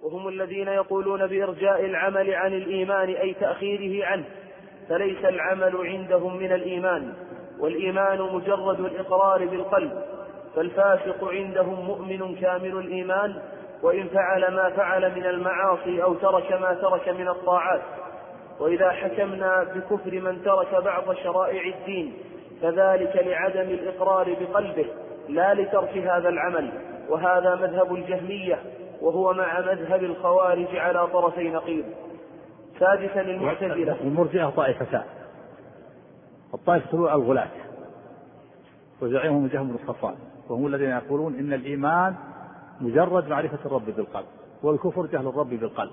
[SPEAKER 1] وهم الذين يقولون بإرجاء العمل عن الإيمان أي تأخيره عنه. فليس العمل عندهم من الإيمان والإيمان مجرد الإقرار بالقلب. فالفاسق عندهم مؤمن كامل الإيمان وإن فعل ما فعل من المعاصي أو ترك ما ترك من الطاعات. وإذا حكمنا بكفر من ترك بعض شرائع الدين فذلك لعدم الإقرار بقلبه لا لترك هذا العمل. وهذا مذهب الجهمية. وهو مع مذهب الخوارج على طرفي نقيض. سادسا المعتزلة
[SPEAKER 2] المرجئة طائفتان. الطائفة الغلاة. وزعيمهم جهم بن وهم الذين يقولون إن الإيمان مجرد معرفة الرب بالقلب والكفر جهل الرب بالقلب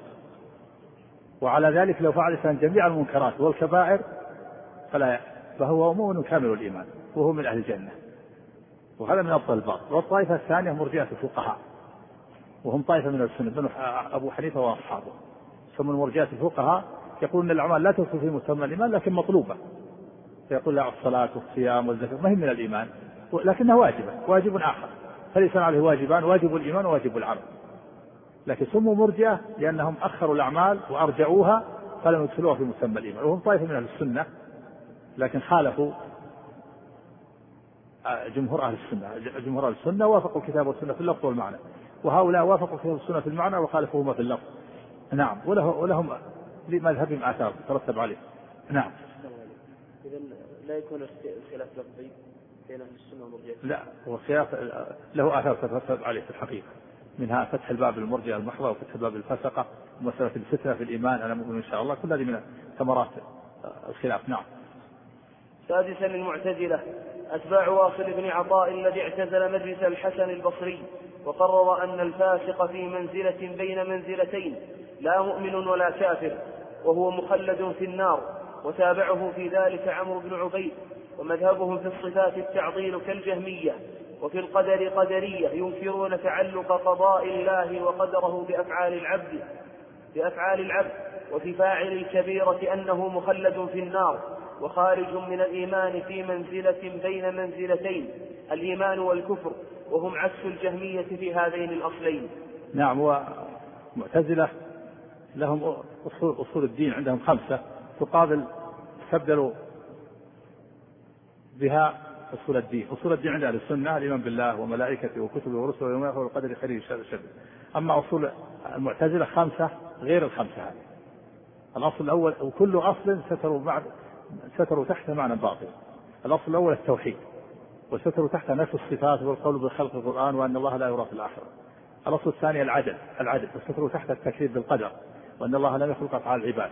[SPEAKER 2] وعلى ذلك لو فعل الإنسان جميع المنكرات والكبائر فلا فهو مؤمن كامل الإيمان وهو من أهل الجنة. وهذا من أفضل الباطل والطائفة الثانية مرجئة الفقهاء. وهم طائفة من السنة. أبو حنيفة وأصحابه. ثم المرجئة الفقهاء يقول أن الأعمال لا تدخل في مسمى الإيمان لكن مطلوبة. فيقول لا الصلاة والصيام والزكاة ما هي من الإيمان. لكنها واجبة واجب آخر. فالإنسان عليه واجبان واجب الإيمان وواجب العمل. لكن سموا مرجئة لأنهم أخروا الأعمال وأرجعوها فلم يدخلوها في مسمى الإيمان. وهم طائفة من أهل السنة لكن خالفوا آه، جمهور أهل السنة. جمهور أهل السنة وافقوا الكتاب والسنة في اللفظ والمعنى. وهؤلاء وافقوا الكتاب والسنة في المعنى وخالفوهما في اللفظ. نعم. وله ولهم لمذهبهم آثار ترتب عليه. نعم.
[SPEAKER 1] إذا لا يكون الخلاف لفظي بين أهل السنة والمرجئة؟
[SPEAKER 2] لا. هو خلاف له آثار تترتب عليه في الحقيقة. منها فتح الباب للمرجئة المحضة وفتح الباب للفسقة ومسألة الفتنة في الإيمان. أنا مؤمن إن شاء الله. كل هذه من ثمرات الخلاف. نعم.
[SPEAKER 1] سادسا المعتزلة. أتباع واصل بن عطاء الذي اعتزل مجلس الحسن البصري. وقرر أن الفاسق في منزلة بين منزلتين لا مؤمن ولا كافر وهو مخلد في النار وتابعه في ذلك عمرو بن عبيد ومذهبهم في الصفات التعطيل كالجهمية وفي القدر قدرية ينكرون تعلق قضاء الله وقدره بأفعال العبد بأفعال العبد وفي فاعل الكبيرة أنه مخلد في النار وخارج من الإيمان في منزلة بين منزلتين الإيمان والكفر. وهم عكس الجهمية في هذين الأصلين.
[SPEAKER 2] نعم ومعتزلة لهم أصول, أصول الدين عندهم خمسة. تقابل تبدل بها أصول الدين. أصول الدين عند أهل السنة الإيمان بالله وملائكته وكتبه ورسله ويوم الآخر والقدر خيره شر أما أصول المعتزلة خمسة غير الخمسة هذه. الأصل الأول وكل أصل ستروا بعد ستروا تحت معنى باطل. الأصل الأول التوحيد. وستروا تحت نفس الصفات والقول بخلق القرآن وأن الله لا يرى في الآخرة. الأصل الثاني العدل العدل. وستروا تحت التكذيب بالقدر وأن الله لم يخلق أفعال العباد.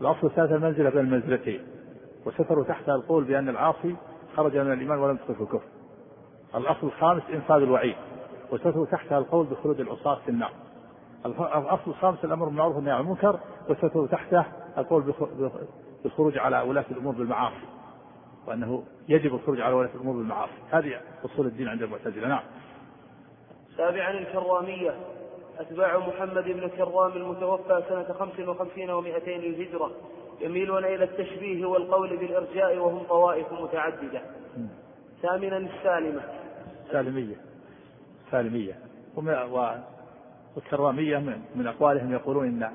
[SPEAKER 2] الأصل الثالث المنزلة بين المنزلتين. وستروا تحت القول بأن العاصي خرج من الإيمان ولم يدخل في الكفر. الأصل الخامس إنفاذ الوعيد. وستروا تحتها القول بخلود العصاة في النار. الأصل الخامس الأمر بالمعروف والنهي عن المنكر. وستروا تحته القول بالخروج على ولاة الأمور بالمعاصي. وأنه يجب الخروج على ولاة الأمور بالمعاصي. هذه أصول الدين عند المعتزلة. نعم.
[SPEAKER 1] سابعا الكرامية أتباع محمد بن كرام المتوفى سنة خمس وخمسين ومائتين للهجرة يميلون إلى التشبيه والقول بالإرجاء وهم طوائف متعددة. ثامنا السالمة.
[SPEAKER 2] سالمية سالمية والكرامية من أقوالهم يقولون إن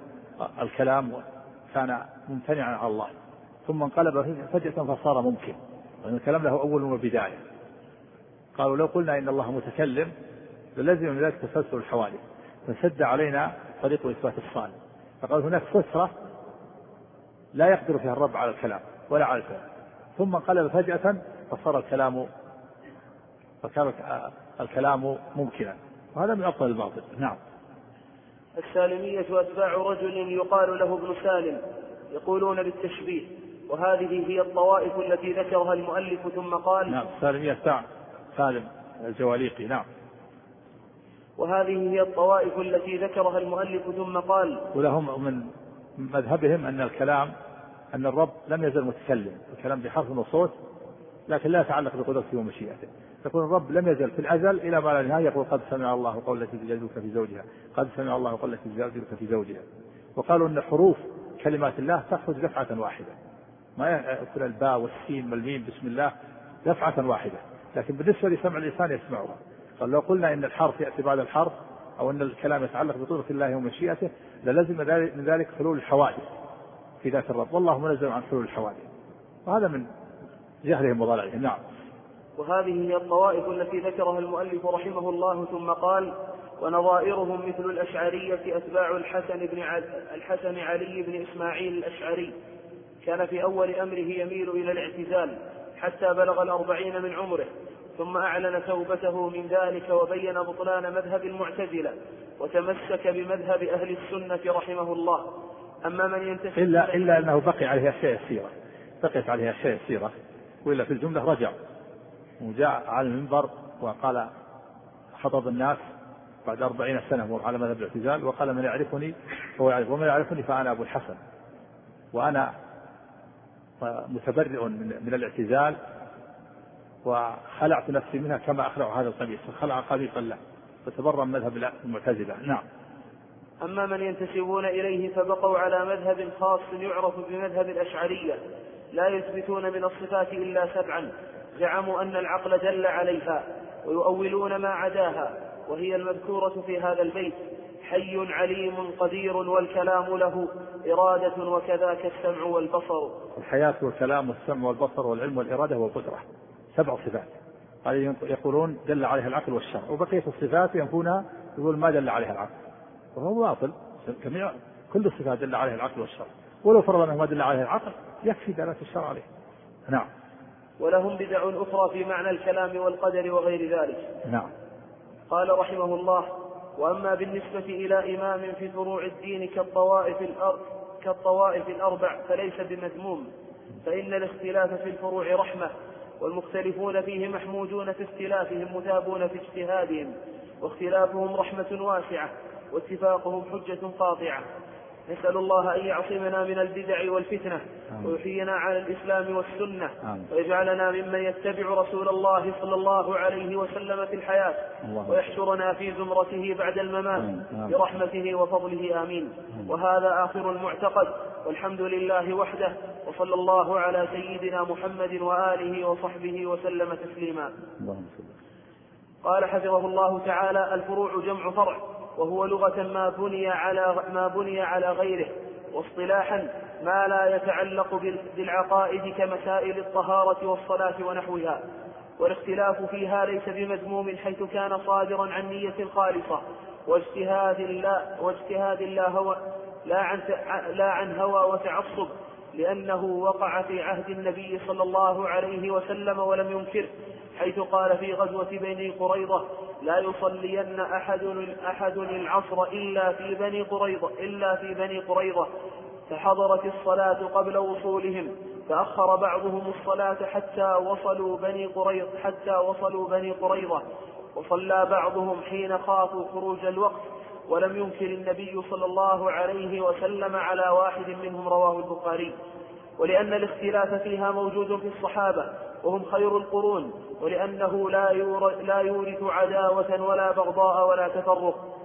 [SPEAKER 2] الكلام كان ممتنعا على الله. ثم انقلب فجأة فصار ممكن. وأن الكلام له أول وبداية. قالوا لو قلنا إن الله متكلم للزم من ذلك تسلسل الحوادث. فسد علينا طريق إثبات الصالح. فقال هناك فترة لا يقدر فيها الرب على الكلام ولا على الكلام. ثم انقلب فجأة فصار الكلام فكان الكلام ممكنا. وهذا من أفضل الباطل. نعم.
[SPEAKER 1] السالمية أتباع رجل يقال له ابن سالم يقولون بالتشبيه. وهذه هي الطوائف التي ذكرها المؤلف ثم قال
[SPEAKER 2] نعم السالمية أتباع سالم الجواليقي نعم.
[SPEAKER 1] وهذه هي الطوائف التي ذكرها المؤلف ثم قال
[SPEAKER 2] ولهم من مذهبهم أن الكلام أن الرب لم يزل متكلم الكلام بحرف وصوت لكن لا يتعلق بقدرته ومشيئته. يقول الرب لم يزل في الأزل إلى ما لا نهاية يقول قد سمع الله قول التي تجادلك في زوجها قد سمع الله قول التي تجادلك في زوجها. وقالوا أن حروف كلمات الله تخرج دفعة واحدة. ما يأكل الباء والسين والميم بسم الله دفعة واحدة. لكن بالنسبة لسمع الإنسان يسمعها قال لو قلنا إن الحرف يأتي بعد الحرف أو أن الكلام يتعلق بقدرة الله ومشيئته للزم من ذلك حلول الحوادث في ذات الرب. والله منزل عن حلول الحوادث. وهذا من جهلهم وضلالهم نعم.
[SPEAKER 1] وهذه هي الطوائف التي ذكرها المؤلف رحمه الله ثم قال ونظائرهم مثل الأشعرية أتباع الحسن بن الحسن علي بن إسماعيل الأشعري. كان في أول أمره يميل إلى الاعتزال حتى بلغ الأربعين من عمره ثم أعلن توبته من ذلك وبين بطلان مذهب المعتزلة وتمسك بمذهب أهل السنة رحمه الله. أما من ينتسب
[SPEAKER 2] إلا إلا أنه بقي عليه أشياء يسيرة. بقيت عليه أشياء يسيرة. وإلا في الجملة رجع. وجاء على المنبر وقال خطب الناس بعد أربعين سنة على مذهب الاعتزال وقال من يعرفني؟ هو يعرف ومن يعرفني فأنا أبو الحسن. وأنا متبرئ من الاعتزال وخلعت نفسي منها كما أخلع هذا القميص فخلع قميصا له فتبرأ من مذهب المعتزلة. نعم.
[SPEAKER 1] أما من ينتسبون إليه فبقوا على مذهب خاص يعرف بمذهب الأشعرية لا يثبتون من الصفات إلا سبعا. زعموا أن العقل دل عليها ويؤولون ما عداها وهي المذكورة في هذا البيت. حي عليم قدير والكلام له إرادة وكذاك السمع والبصر.
[SPEAKER 2] الحياة والكلام والسمع والبصر والعلم والإرادة والقدرة. سبع صفات. هذه يقولون دل عليها العقل والشرع. وبقية الصفات ينفونها يقول ما دل عليها العقل. وهو باطل. جميع كل الصفات دل عليها العقل والشرع. ولو فرض أنه ما دل عليها العقل يكفي دلالة الشرع عليه. نعم.
[SPEAKER 1] ولهم بدع أخرى في معنى الكلام والقدر وغير ذلك.
[SPEAKER 2] نعم.
[SPEAKER 1] قال رحمه الله وأما بالنسبة إلى إمام في فروع الدين كالطوائف الأرض كالطوائف الأربع فليس بمذموم فإن الاختلاف في الفروع رحمة والمختلفون فيه محمودون في اختلافهم مثابون في اجتهادهم واختلافهم رحمة واسعة واتفاقهم حجة قاطعة. نسأل الله أن يعصمنا من البدع والفتنة ويحيينا على الإسلام والسنة ويجعلنا ممن يتبع رسول الله صلى الله عليه وسلم في الحياة ويحشرنا في زمرته بعد الممات برحمته وفضله آمين. وهذا آخر المعتقد. والحمد لله وحده وصلى الله على سيدنا محمد وآله وصحبه وسلم تسليما. قال حفظه الله تعالى الفروع جمع فرع. وهو لغة ما بني على ما بني على غيره واصطلاحا ما لا يتعلق بالعقائد كمسائل الطهارة والصلاة ونحوها والاختلاف فيها ليس بمذموم حيث كان صادرا عن نية خالصة واجتهاد لا واجتهاد لا هو لا عن لا عن هوى وتعصب لأنه وقع في عهد النبي صلى الله عليه وسلم ولم ينكره حيث قال في غزوة بني قريظة لا يصلين أحد أحد العصر إلا في بني قريظة إلا في بني قريظة. فحضرت الصلاة قبل وصولهم فأخر بعضهم الصلاة حتى وصلوا بني قريظة حتى وصلوا بني قريظة. وصلى بعضهم حين خافوا خروج الوقت ولم ينكر النبي صلى الله عليه وسلم على واحد منهم رواه البخاري. ولأن الاختلاف فيها موجود في الصحابة وهم خير القرون ولأنه لا لا يورث عداوة ولا بغضاء ولا تفرق.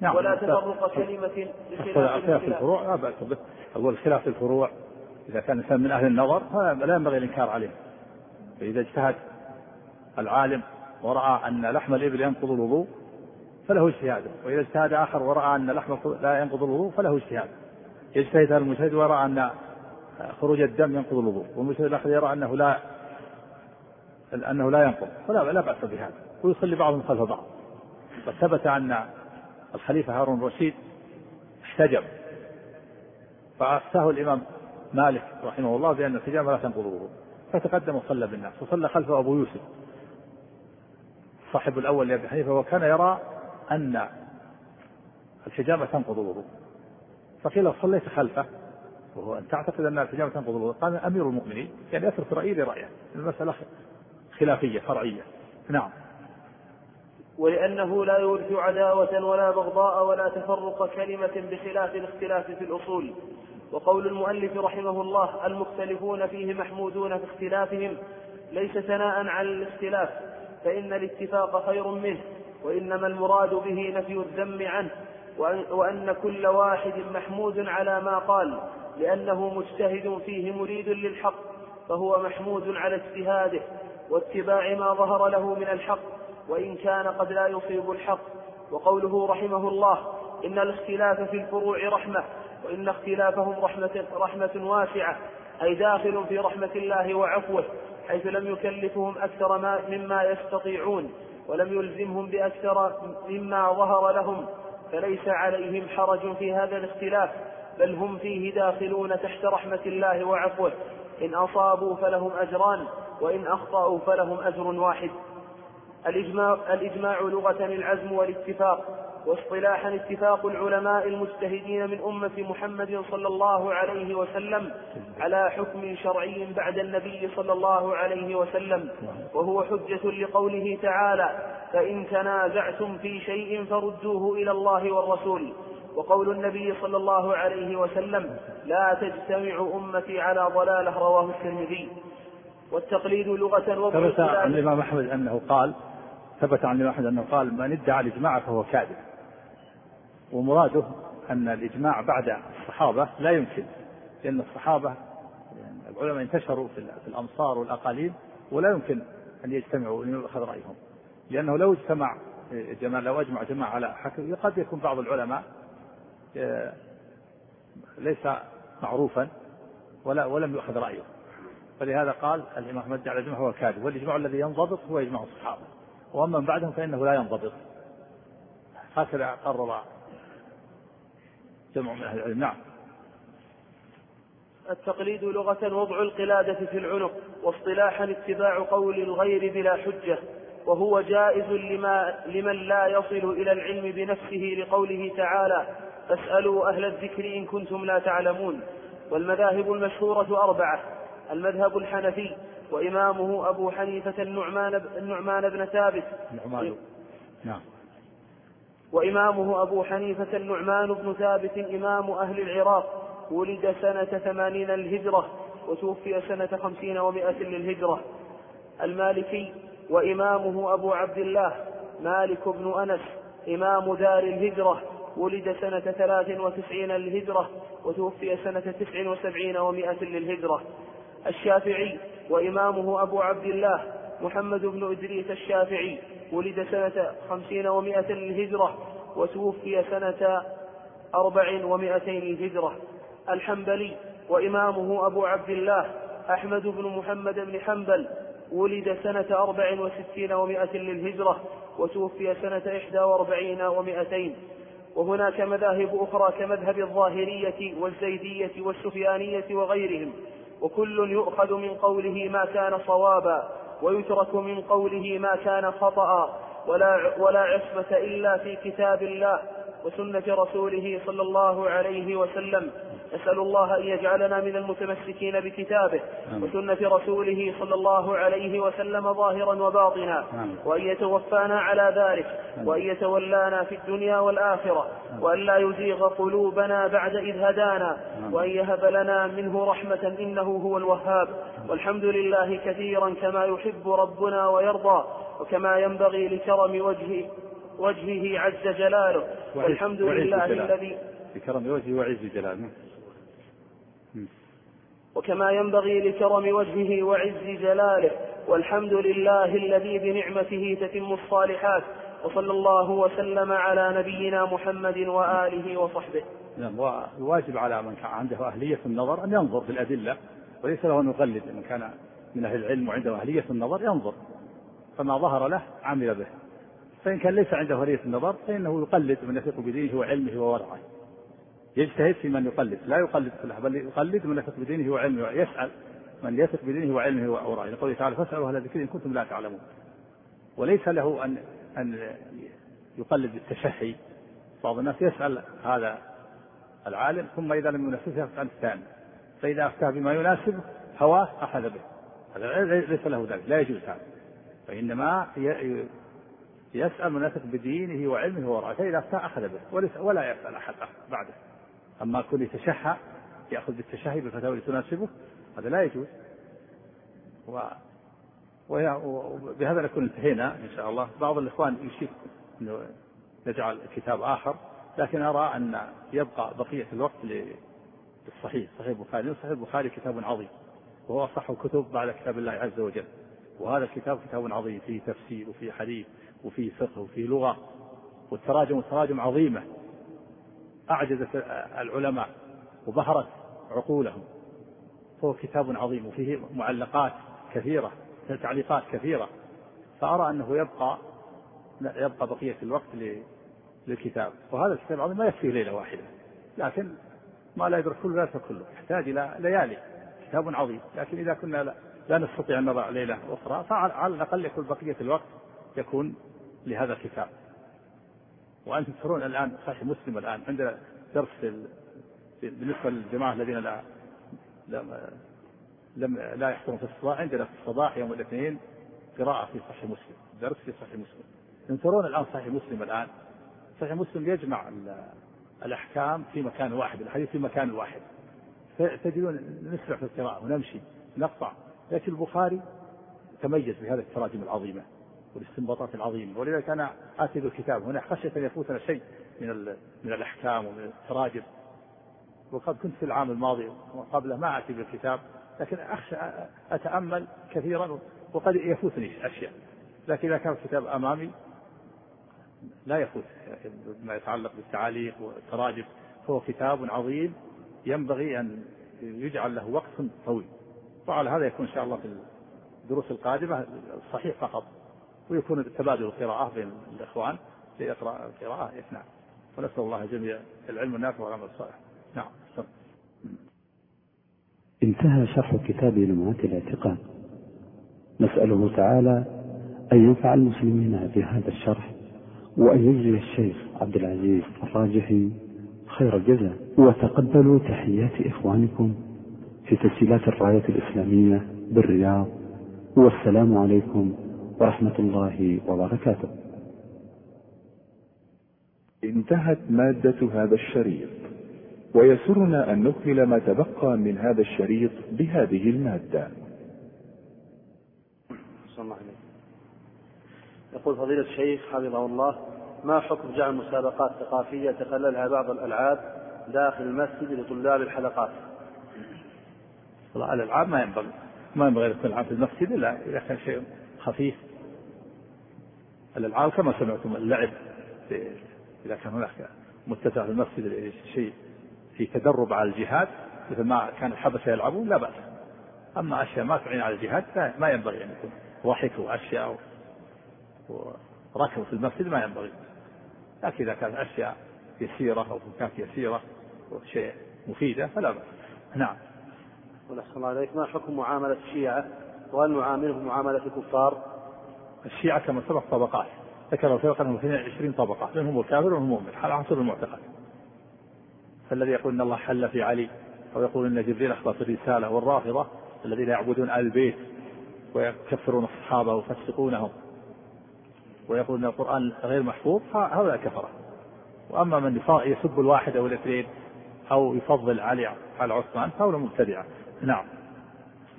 [SPEAKER 2] نعم
[SPEAKER 1] ولا تفرق كلمة
[SPEAKER 2] بخلاف الفروع لا بأس به. أقول خلاف الفروع إذا كان الإنسان من أهل النظر فلا ينبغي الإنكار عليه. فإذا اجتهد العالم ورأى أن لحم الإبل ينقض الوضوء فله اجتهاده وإذا اجتهد آخر ورأى أن لحم لا ينقض الوضوء فله اجتهاد. يجتهد المجتهد ورأى أن خروج الدم ينقض الوضوء والمجتهد الآخر يرى أنه لا أنه لا ينقض. فلا لا بأس بهذا. ويصلي بعضهم خلف بعض. وثبت أن الخليفة هارون الرشيد احتجب فأفتاه الإمام مالك رحمه الله بأن الحجامة لا تنقض الوضوء. فتقدم وصلى بالناس. وصلى خلفه أبو يوسف صاحب الأول لأبي حنيفة وكان يرى أن الحجامة تنقض الوضوء. فقيل صليت خلفه وهو أن تعتقد أن الحجامة تنقض الوضوء قال أمير المؤمنين يعني يترك رأيي لرأيه المسألة خلافية فرعية. نعم.
[SPEAKER 1] ولأنه لا يورث عداوة ولا بغضاء ولا تفرق كلمة بخلاف الاختلاف في الأصول. وقول المؤلف رحمه الله المختلفون فيه محمودون في اختلافهم ليس ثناء على الاختلاف فإن الاتفاق خير منه وإنما المراد به نفي الذم عنه. وأن كل واحد محمود على ما قال لأنه مجتهد فيه مريد للحق فهو محمود على اجتهاده واتباع ما ظهر له من الحق وإن كان قد لا يصيب الحق. وقوله رحمه الله إن الاختلاف في الفروع رحمة وإن اختلافهم رحمة, رحمة واسعة أي داخل في رحمة الله وعفوه حيث لم يكلفهم أكثر ما مما يستطيعون ولم يلزمهم بأكثر مما ظهر لهم. فليس عليهم حرج في هذا الاختلاف بل هم فيه داخلون تحت رحمة الله وعفوه. إن أصابوا فلهم أجران وإن أخطأوا فلهم أجر واحد. الإجماع, الإجماع لغة العزم والاتفاق. واصطلاحا اتفاق العلماء المجتهدين من أمة محمد صلى الله عليه وسلم على حكم شرعي بعد النبي صلى الله عليه وسلم وهو حجة لقوله تعالى فإن تنازعتم في شيء فردوه إلى الله والرسول وقول النبي صلى الله عليه وسلم لا تجتمع أمتي على ضلالة رواه الترمذي. والتقليد لغة
[SPEAKER 2] ثبت عن الإمام أحمد أنه قال ثبت عن الإمام أحمد أنه قال من ادعى الإجماع فهو كاذب ومراده أن الإجماع بعد الصحابة لا يمكن لأن الصحابة العلماء انتشروا في الأمصار والأقاليم ولا يمكن أن يجتمعوا وأن يؤخذ رأيهم. لأنه لو اجتمع جماعة لو أجمع جماعة على حكم قد يكون بعض العلماء آه، ليس معروفا ولا ولم يؤخذ رأيه. فلهذا قال الإمام أحمد على الإجماع هو كاذب والإجماع الذي ينضبط هو إجماع الصحابة. وأما من بعدهم فإنه لا ينضبط. هكذا قرر جمع من أهل العلم. نعم.
[SPEAKER 1] التقليد لغة وضع القلادة في العنق واصطلاحا اتباع قول الغير بلا حجة وهو جائز لما لمن لا يصل إلى العلم بنفسه لقوله تعالى فاسألوا أهل الذكر إن كنتم لا تعلمون والمذاهب المشهورة أربعة المذهب الحنفي وإمامه أبو حنيفة النعمان النعمان بن ثابت.
[SPEAKER 2] نعمان. نعم.
[SPEAKER 1] وإمامه أبو حنيفة النعمان بن ثابت إمام أهل العراق ولد سنة ثمانين الهجرة وتوفي سنة خمسين ومائة للهجرة. المالكي وإمامه أبو عبد الله مالك بن أنس إمام دار الهجرة ولد سنة ثلاث وتسعين للهجرة وتوفي سنة تسع وسبعين ومائة للهجرة. الشافعي وإمامه أبو عبد الله محمد بن إدريس الشافعي ولد سنة خمسين ومائة للهجرة وتوفي سنة أربع ومائتين للهجرة. الحنبلي وإمامه أبو عبد الله أحمد بن محمد بن حنبل ولد سنة أربع وستين ومائة للهجرة وتوفي سنة إحدى وأربعين ومائتين. وهناك مذاهب أخرى كمذهب الظاهرية والزيدية والسفيانية وغيرهم وكل يؤخذ من قوله ما كان صوابا. ويترك من قوله ما كان خطأ ولا, ولا عصمة إلا في كتاب الله وسنة رسوله صلى الله عليه وسلم. نسأل الله أن يجعلنا من المتمسكين بكتابه وسنة رسوله صلى الله عليه وسلم ظاهرا وباطنا وأن يتوفانا على ذلك وأن يتولانا في الدنيا والآخرة وأن لا يزيغ قلوبنا بعد إذ هدانا وأن يهب لنا منه رحمة إنه هو الوهاب. والحمد لله كثيرا كما يحب ربنا ويرضى وكما ينبغي لكرم وجهه وجهه عز جلاله. والحمد لله الذي
[SPEAKER 2] بكرم وجهه وعز جلاله.
[SPEAKER 1] وكما ينبغي لكرم وجهه وعز جلاله والحمد لله الذي بنعمته تتم الصالحات وصلى الله وسلم على نبينا محمد وآله وصحبه.
[SPEAKER 2] نعم والواجب على من كان عنده أهلية النظر أن ينظر في الأدلة وليس له أن يقلد من كان من أهل العلم وعنده أهلية النظر ينظر فما ظهر له عمل به. فإن كان ليس عنده أهلية النظر فإنه يقلد من يثق بدينه وعلمه وورعه. يجتهد في من يقلد. لا يقلد كله بل يقلد من يثق بدينه وعلمه يسأل. من يثق بدينه وعلمه وورعه لقوله تعالى فاسألوا أهل الذكر إن كنتم لا تعلمون. وليس له أن أن يقلد بالتشهي. بعض الناس يسأل هذا العالم ثم إذا لم يناسبه يسأل الثاني. فإذا أفتى بما يناسبه هواه أخذ به. هذا ليس له ذلك لا يجوز هذا. فإنما يسأل من يثق بدينه وعلمه ورعاه فإذا أفتى أخذ به ولا يسأل أحد بعده. أما كل يتشهى يأخذ بالتشهي بالفتاوى التي تناسبه هذا لا يجوز. و وبهذا نكون انتهينا إن شاء الله. بعض الإخوان يشير أنه نجعل كتاب آخر لكن أرى أن يبقى بقية الوقت للصحيح. صحيح البخاري. صحيح البخاري كتاب عظيم وهو أصح الكتب بعد كتاب الله عز وجل. وهذا الكتاب كتاب عظيم فيه تفسير وفيه حديث وفيه فقه وفيه لغة والتراجم تراجم عظيمة. أعجزت العلماء وبهرت عقولهم. فهو كتاب عظيم وفيه معلقات كثيرة تعليقات كثيرة. فأرى أنه يبقى يبقى بقية الوقت للكتاب. وهذا الكتاب العظيم ما يكفي ليلة واحدة. لكن ما لا يدرك كله لا كله. يحتاج إلى ليالي. كتاب عظيم. لكن إذا كنا لا, لا نستطيع أن نضع ليلة أخرى فعلى الأقل يكون بقية الوقت يكون لهذا الكتاب. وأنتم ترون الآن صحيح مسلم الآن عندنا درس بالنسبة للجماعة الذين لا لم, لم لا يحضرون في الصباح عندنا في الصباح يوم الاثنين قراءة في صحيح مسلم درس في صحيح مسلم. تنظرون الآن صحيح مسلم الآن. صحيح مسلم يجمع الأحكام في مكان واحد الحديث في مكان واحد. تجدون نسرع في القراءة ونمشي نقطع. لكن البخاري تميز بهذه التراجم العظيمة. والاستنباطات العظيمة. ولذلك أنا آتي بالكتاب. هنا خشية أن يفوتنا شيء من من الأحكام ومن التراجم. وقد كنت في العام الماضي وقبله ما آتي بالكتاب لكن أخشى أتأمل كثيرا وقد يفوتني أشياء. لكن إذا كان الكتاب أمامي لا يفوت. ما يتعلق بالتعاليق والتراجم. فهو كتاب عظيم ينبغي أن يجعل له وقت طويل. وعلى هذا يكون إن شاء الله في الدروس القادمة صحيح فقط. ويكون تبادل القراءة بين الإخوان ليقرأ القراءة. نعم. ونسأل الله جميع العلم النافع والعمل الصالح. نعم.
[SPEAKER 3] انتهى شرح كتاب لمعات الاعتقاد. نسأله تعالى أن ينفع المسلمين بهذا الشرح وأن يجزي الشيخ عبد العزيز الراجحي خير الجزاء. وتقبلوا تحيات إخوانكم في تسجيلات الراية الإسلامية بالرياض. والسلام عليكم ورحمة الله وبركاته.
[SPEAKER 4] انتهت مادة هذا الشريط ويسرنا أن نكمل ما تبقى من هذا الشريط بهذه المادة.
[SPEAKER 5] يقول فضيلة الشيخ حفظه الله ما حكم جعل مسابقات ثقافية تخللها بعض الألعاب داخل المسجد لطلاب الحلقات؟
[SPEAKER 2] الألعاب ما ينبغي ما ينبغي يكون العاب في المسجد إلا إذا كان شيء خفيف. الألعاب كما سمعتم اللعب إذا كان هناك متسع في المسجد شيء في تدرب على الجهاد مثل ما كان الحبشة يلعبون لا بأس. أما أشياء ما تعين على الجهاد ما ينبغي أن يكون. ضحكوا أشياء وركض في المسجد ما ينبغي. لكن إذا كانت أشياء يسيرة أو كانت يسيرة وشيء مفيدة فلا بأس. نعم.
[SPEAKER 5] ونحسن الله عليك ما حكم معاملة الشيعة؟ وهل نعاملهم معاملة الكفار؟
[SPEAKER 2] الشيعة كما سبق طبقات ذكر الفرقة أنهم 22 طبقة منهم الكافر ومنهم المؤمن على حسب المعتقد. فالذي يقول إن الله حل في علي أو يقول إن جبريل اخبر في الرسالة والرافضة الذين يعبدون آل البيت ويكفرون الصحابه ويفسقونهم ويقول إن القرآن غير محفوظ هؤلاء كفرة. وأما من يسب الواحد أو الاثنين أو يفضل علي على عثمان فهؤلاء مبتدعة. نعم.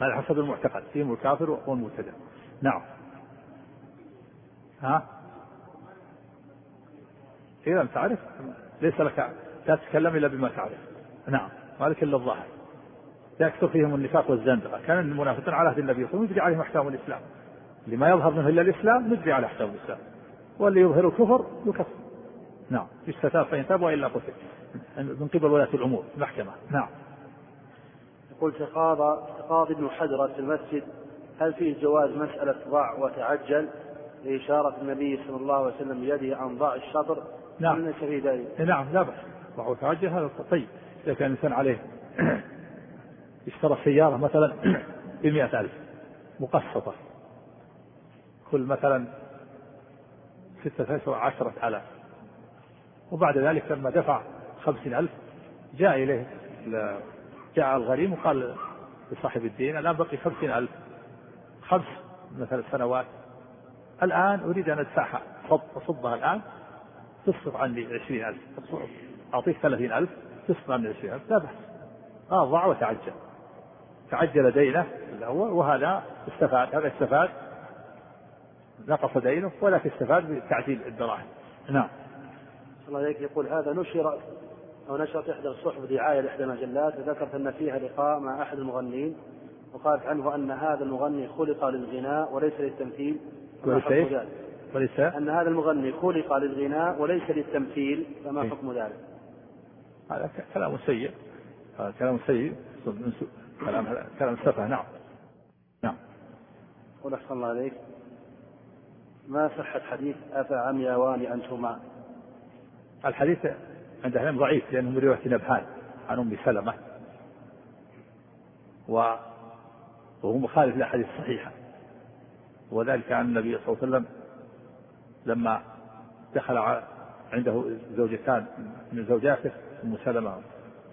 [SPEAKER 2] على حسب المعتقد فيهم الكافر والمبتدع نعم. ها؟ إذا تعرف ليس لك لا تتكلم إلا بما تعرف. نعم مالك إلا الظاهر. يكثر فيهم النفاق والزندقة. كان المنافقون على عهد النبي صلى يجري عليهم أحكام الإسلام. اللي ما يظهر منه إلا الإسلام نجري على أحكام الإسلام. واللي يظهر الكفر يكفر. نعم يستتاب فإن تاب وإلا قتل. من قبل ولاة الأمور المحكمة. نعم.
[SPEAKER 5] يقول تقاضى تقاضي ابن حجرة في المسجد هل فيه جواز مسألة ضع وتعجل؟ لإشارة النبي صلى الله عليه وسلم بيده عن ضع الشطر.
[SPEAKER 2] نعم. في ذلك نعم لا بأس وهو توجه هذا طيب إذا كان الإنسان عليه اشترى سيارة مثلا بمئة ألف مقسطة. كل مثلا ستة أشهر عشرة آلاف. وبعد ذلك لما دفع خمسين ألف جاء إليه جاء الغريم وقال لصاحب الدين الآن بقي خمسين ألف. خمس مثلا سنوات. الآن أريد أن أدفعها أصبها الآن. تصرف عني عشرين ألف. أعطيك ثلاثين ألف. تصرف عني عشرين ألف. لا بأس. أضع وتعجل. تعجل دينه الأول وهذا استفاد. هذا استفاد. نقص دينه ولكن استفاد بتعديل الدراهم. نعم.
[SPEAKER 5] الله عليك يقول هذا نشر أو نشرت إحدى الصحف دعاية لإحدى المجلات. وذكرت أن فيها لقاء مع أحد المغنين وقالت عنه أن هذا المغني خلق للغناء وليس للتمثيل.
[SPEAKER 2] وليس
[SPEAKER 5] وليس. أن هذا المغني خلق للغناء وليس للتمثيل فما إيه؟ حكم ذلك؟
[SPEAKER 2] هذا كلام سيء. هذا كلام سيء. كلام كلام سفه. نعم. نعم.
[SPEAKER 5] قل أحسن الله عليك ما صحة حديث أفعميوان أنتما؟
[SPEAKER 2] الحديث عند أهل ضعيف لأنه من رواية نبهان عن أم سلمة و وهو مخالف للأحاديث الصحيحة وذلك عن النبي صلى الله عليه وسلم لما دخل عنده زوجتان من زوجاته أم سلمة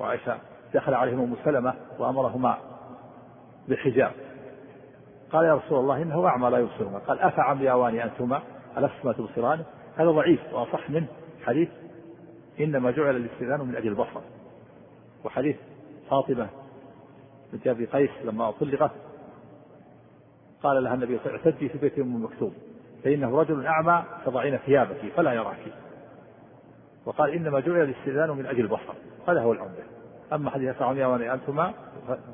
[SPEAKER 2] وعائشة دخل عليهم أم سلمة وأمرهما بالحجاب قال يا رسول الله إنه أعمى لا يبصرنا قال أفعمياوان أنتما؟ ألستما تبصران هذا ضعيف وأصح منه حديث إنما جعل الاستئذان من أجل البصر. وحديث فاطمة بنت أبي قيس لما طلقت قال لها النبي صلى الله عليه وسلم اعتدي في بيت أم مكتوم فإنه رجل أعمى فضعين ثيابك فلا يراك وقال إنما جعل الاستئذان من أجل البصر هذا هو العمدة. أما حديث فرعون أنتما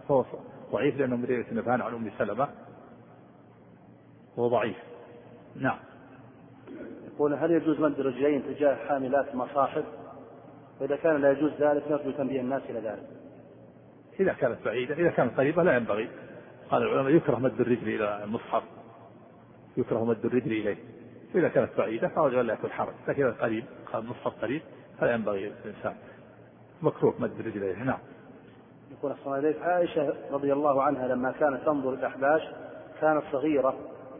[SPEAKER 2] فهو ضعيف لأنه من رواية نبهان عن أم سلمة. وهو ضعيف. نعم.
[SPEAKER 5] يقول هل يجوز مد الرجلين تجاه حاملات المصاحف وإذا كان لا يجوز ذلك نرجو تنبيه الناس إلى ذلك.
[SPEAKER 2] إذا كانت بعيدة إذا كانت قريبة لا ينبغي. قال العلماء يكره مد الرجل إلى المصحف يكره مد الرجل إليه. وإذا كانت بعيدة فأرجو لا يكون حرج لكن إذا قريب قال المصحف قريب فلا ينبغي للإنسان مكروه مد الرجل إليه نعم.
[SPEAKER 5] يقول أحسن إليك عائشة رضي الله عنها لما كانت تنظر الأحباش كانت صغيرة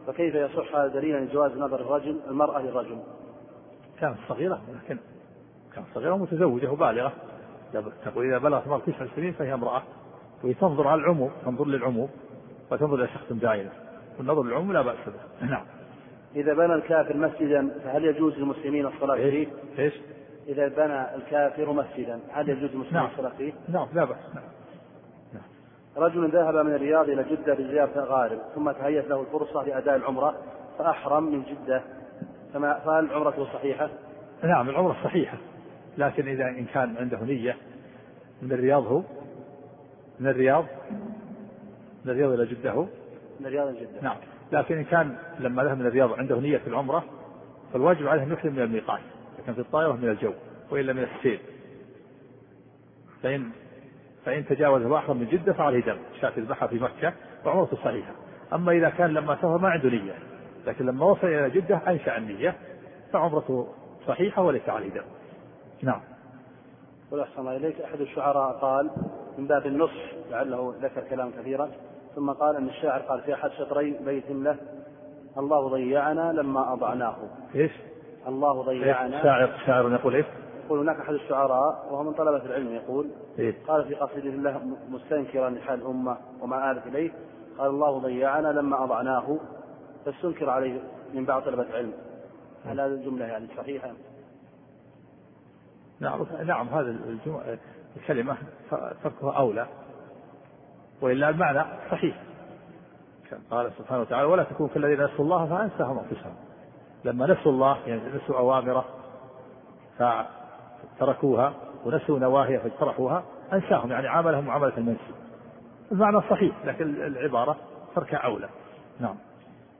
[SPEAKER 5] فكيف يصح هذا دليلا لجواز نظر الرجل المرأة للرجل؟
[SPEAKER 2] كانت صغيرة لكن كانت صغيرة متزوجة وبالغة. تقول إذا بلغت المرأة تسع سنين فهي امرأة وهي تنظر على العموم تنظر للعموم. وتنظر إلى شخص بعينه والنظر للعموم لا بأس به نعم
[SPEAKER 5] إذا بنى الكافر مسجدا فهل يجوز للمسلمين الصلاة فيه؟
[SPEAKER 2] إيش؟
[SPEAKER 5] إذا بنى الكافر مسجدا هل يجوز للمسلمين نعم. الصلاة فيه؟
[SPEAKER 2] نعم لا بأس نعم.
[SPEAKER 5] رجل ذهب من الرياض إلى جدة لزيارة الغارب ثم تهيأت له الفرصة لأداء العمرة فأحرم من جدة فما فهل عمرته صحيحة؟
[SPEAKER 2] نعم العمرة صحيحة لكن إذا إن كان عنده نية من الرياض هو من الرياض من الرياض إلى جدة هو؟
[SPEAKER 5] من الرياض إلى جدة.
[SPEAKER 2] نعم. لكن إن كان لما ذهب من الرياض عنده نية في العمرة فالواجب عليه أن يحرم من الميقات لكن في الطائرة من الجو وإلا من السيل فإن فإن تجاوز بحرا من جدة فعليه دم شاة البحر في مكة وعمرته صحيحة. أما إذا كان لما سافر ما عنده نية لكن لما وصل إلى جدة أنشأ النية فعمرته صحيحة وليس عليه دم. نعم.
[SPEAKER 5] أحسن الله إليك. أحد الشعراء قال من باب النصح لعله ذكر كلام كثيرا. ثم قال أن الشاعر قال في أحد شطري بيت له الله ضيعنا لما أضعناه
[SPEAKER 2] إيش؟
[SPEAKER 5] الله ضيعنا
[SPEAKER 2] شاعر شاعر يقول إيش؟
[SPEAKER 5] يقول هناك أحد الشعراء وهو من طلبة العلم يقول
[SPEAKER 2] إيه؟
[SPEAKER 5] قال في قصيدة الله مستنكرا لحال الأمة وما آلت إليه قال الله ضيعنا لما أضعناه فاستنكر عليه من بعض طلبة العلم هل هذه الجملة يعني صحيحة؟
[SPEAKER 2] نعم نعم هذا الكلمة تركها أولى وإلا المعنى صحيح. قال سبحانه وتعالى ولا تكون كالذين نسوا الله فأنساهم أنفسهم. لما نسوا الله يعني نسوا أوامره فتركوها ونسوا نواهي فاجترحوها أنساهم يعني عاملهم معاملة المنسي المعنى صحيح لكن العبارة ترك أولى. نعم.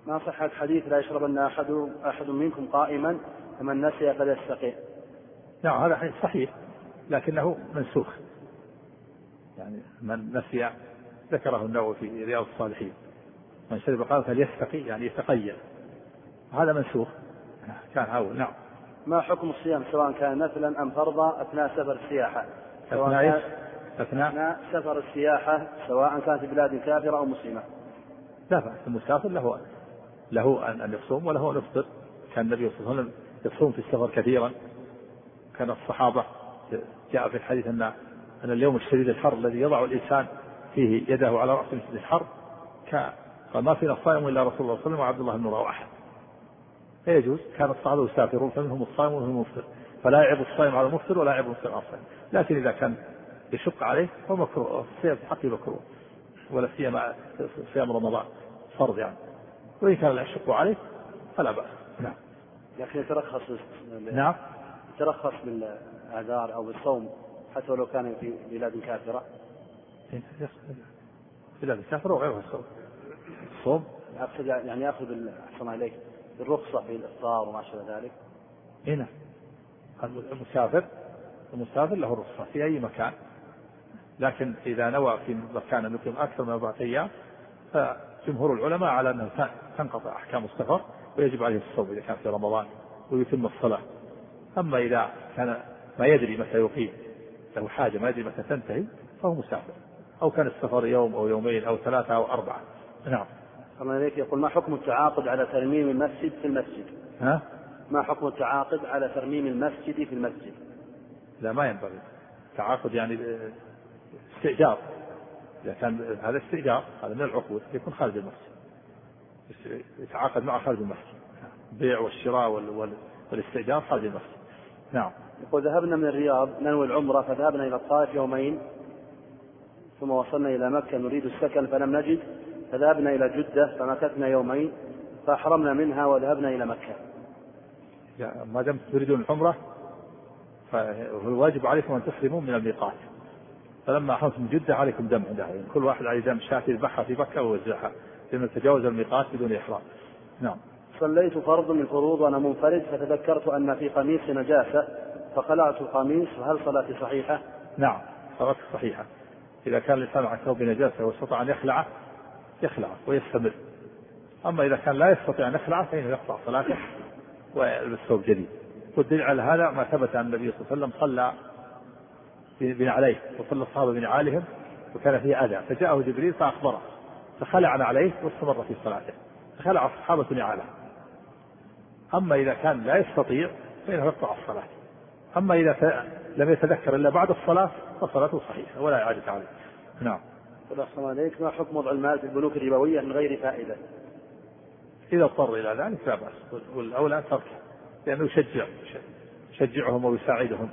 [SPEAKER 5] ما صحة حديث لا يشربن أحد أحد منكم قائما فمن نسي قد يستقي
[SPEAKER 2] نعم هذا حديث صحيح لكنه منسوخ. يعني من نسي ذكره النووي في رياض الصالحين. من شرب قال فليستقي يعني يتقيد هذا منسوخ. كان أول نعم.
[SPEAKER 5] ما حكم الصيام؟ سواء كان نفلا أم فرضا أثناء سفر السياحة.
[SPEAKER 2] أثناء إيش؟
[SPEAKER 5] أثناء؟ أثناء سفر السياحة سواء كان في بلاد كافرة أو مسلمة.
[SPEAKER 2] لا بأس المسافر له له أن يصوم وله أن يفطر. كان النبي صلى الله عليه وسلم يصوم في السفر كثيرا. كان الصحابة جاء في الحديث أن أن اليوم الشديد الحر الذي يضع الإنسان فيه يده على رأسه من شديد الحر قال ما فينا الصائم إلا رسول الله صلى الله عليه وسلم وعبد الله بن رواحة فيجوز كان الصحابة يسافرون فمنهم الصائم ومنهم المفطر. فلا يعيب الصائم على المفطر ولا يعيب المفطر على الصائم. لكن إذا كان يشق عليه فهو مكروه الصيام في حقه مكروه ولا سيما صيام رمضان فرض يعني. وإن كان لا يشق عليه فلا بأس. نعم.
[SPEAKER 5] لكن يترخص
[SPEAKER 2] نعم.
[SPEAKER 5] يترخص بالأعذار أو بالصوم حتى ولو كان في بلاد كافرة.
[SPEAKER 2] بلاد كافرة وغيرها الصوم. الصوم
[SPEAKER 5] أقصد يعني يأخذ أحسن إليك بالرخصة في الإفطار وما شابه ذلك.
[SPEAKER 2] هنا نعم. المسافر المسافر له رخصة في أي مكان. لكن إذا نوى في مكان أن يقيم أكثر من أربعة أيام فجمهور العلماء على أنه تنقطع أحكام السفر ويجب عليه الصوم إذا كان في رمضان ويتم الصلاة. أما إذا كان ما يدري متى يقيم له حاجة ما يدري متى تنتهي فهو مسافر. أو كان السفر يوم أو يومين أو ثلاثة أو أربعة. نعم.
[SPEAKER 5] الله إليك يقول ما حكم التعاقد على ترميم المسجد في المسجد؟
[SPEAKER 2] ها؟
[SPEAKER 5] ما حكم التعاقد على ترميم المسجد في المسجد؟
[SPEAKER 2] لا ما ينبغي. التعاقد يعني استئجار. إذا كان هذا استئجار هذا من العقود يكون خارج المسجد. يتعاقد مع خارج المسجد. البيع والشراء والاستئجار خارج المسجد. نعم.
[SPEAKER 5] يقول ذهبنا من الرياض ننوي العمرة فذهبنا إلى الطائف يومين. ثم وصلنا إلى مكة نريد السكن فلم نجد فذهبنا إلى جدة فمكثنا يومين فأحرمنا منها وذهبنا إلى مكة.
[SPEAKER 2] ما دمت تريدون العمرة فالواجب عليكم أن تحرموا من الميقات. فلما أحرمتم جدة عليكم دم عندها يعني كل واحد عليه دم شاة يذبحها في مكة ويوزعها لأنه تجاوز الميقات بدون إحرام. نعم.
[SPEAKER 5] صليت فرض من الفروض وأنا منفرد فتذكرت أن في قميصي نجاسة فخلعت القميص فهل صلاتي صحيحة؟
[SPEAKER 2] نعم صلاتك صحيحة. إذا كان الإنسان على ثوب نجاسة واستطاع أن يخلعه يخلعه ويستمر. أما إذا كان لا يستطيع أن يخلعه فإنه يقطع صلاته ويلبس ثوب جديد. والدليل على هذا ما ثبت عن النبي صلى الله عليه وسلم صلى بنعليه وصلى الصحابة بنعالهم وكان فيه أذى. فجاءه جبريل فأخبره. فخلع عليه واستمر في صلاته. فخلع الصحابة نعاله أما إذا كان لا يستطيع فإنه يقطع الصلاة. أما إذا لم يتذكر إلا بعد الصلاة فصلاته صحيحة ولا إعادة عليه نعم.
[SPEAKER 5] أحسن عليك ما حكم وضع المال في البنوك الربوية من غير فائدة؟
[SPEAKER 2] إذا اضطر إلى ذلك لا بأس. والأولى تركه لأنه يشجع يشجعهم ويساعدهم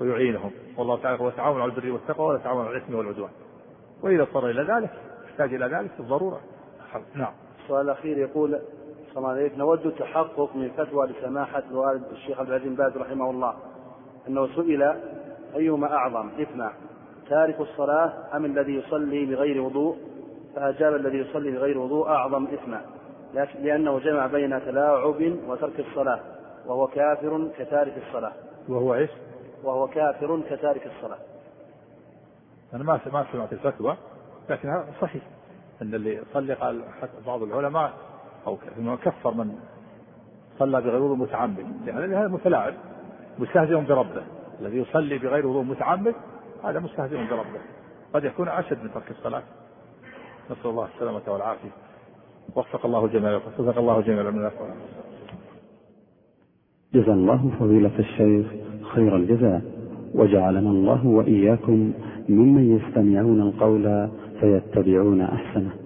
[SPEAKER 2] ويعينهم. والله تعالى هو تعاون على البر والتقوى ولا تعاون على الإثم والعدوان. وإذا اضطر إلى ذلك يحتاج إلى ذلك بالضرورة. نعم.
[SPEAKER 5] السؤال الأخير يقول السلام عليكم. نود التحقق من فتوى لسماحة الوالد الشيخ عبد العزيز بن باز رحمه الله أنه سئل أيهما أعظم؟ إثما تارك الصلاة أم الذي يصلي بغير وضوء؟ فأجاب الذي يصلي بغير وضوء أعظم إثما لأنه جمع بين تلاعب وترك الصلاة. وهو كافر كتارك الصلاة.
[SPEAKER 2] وهو إيش؟
[SPEAKER 5] وهو كافر كتارك الصلاة.
[SPEAKER 2] أنا ما ما سمعت الفتوى لكن هذا صحيح أن اللي صلي قال بعض العلماء أو كفر من صلى بغير وضوء متعمد. لأن هذا متلاعب مستهزئ بربه. الذي يصلي بغير وضوء متعمد هذا مستهزئ بربه. قد يكون أشد من ترك الصلاة. نسأل الله السلامة والعافية. وفق الله الجميع وفق الله الجميع من
[SPEAKER 3] جزا الله فضيلة الشيخ خير الجزاء. وجعلنا الله وإياكم ممن يستمعون القول فيتبعون أحسنه.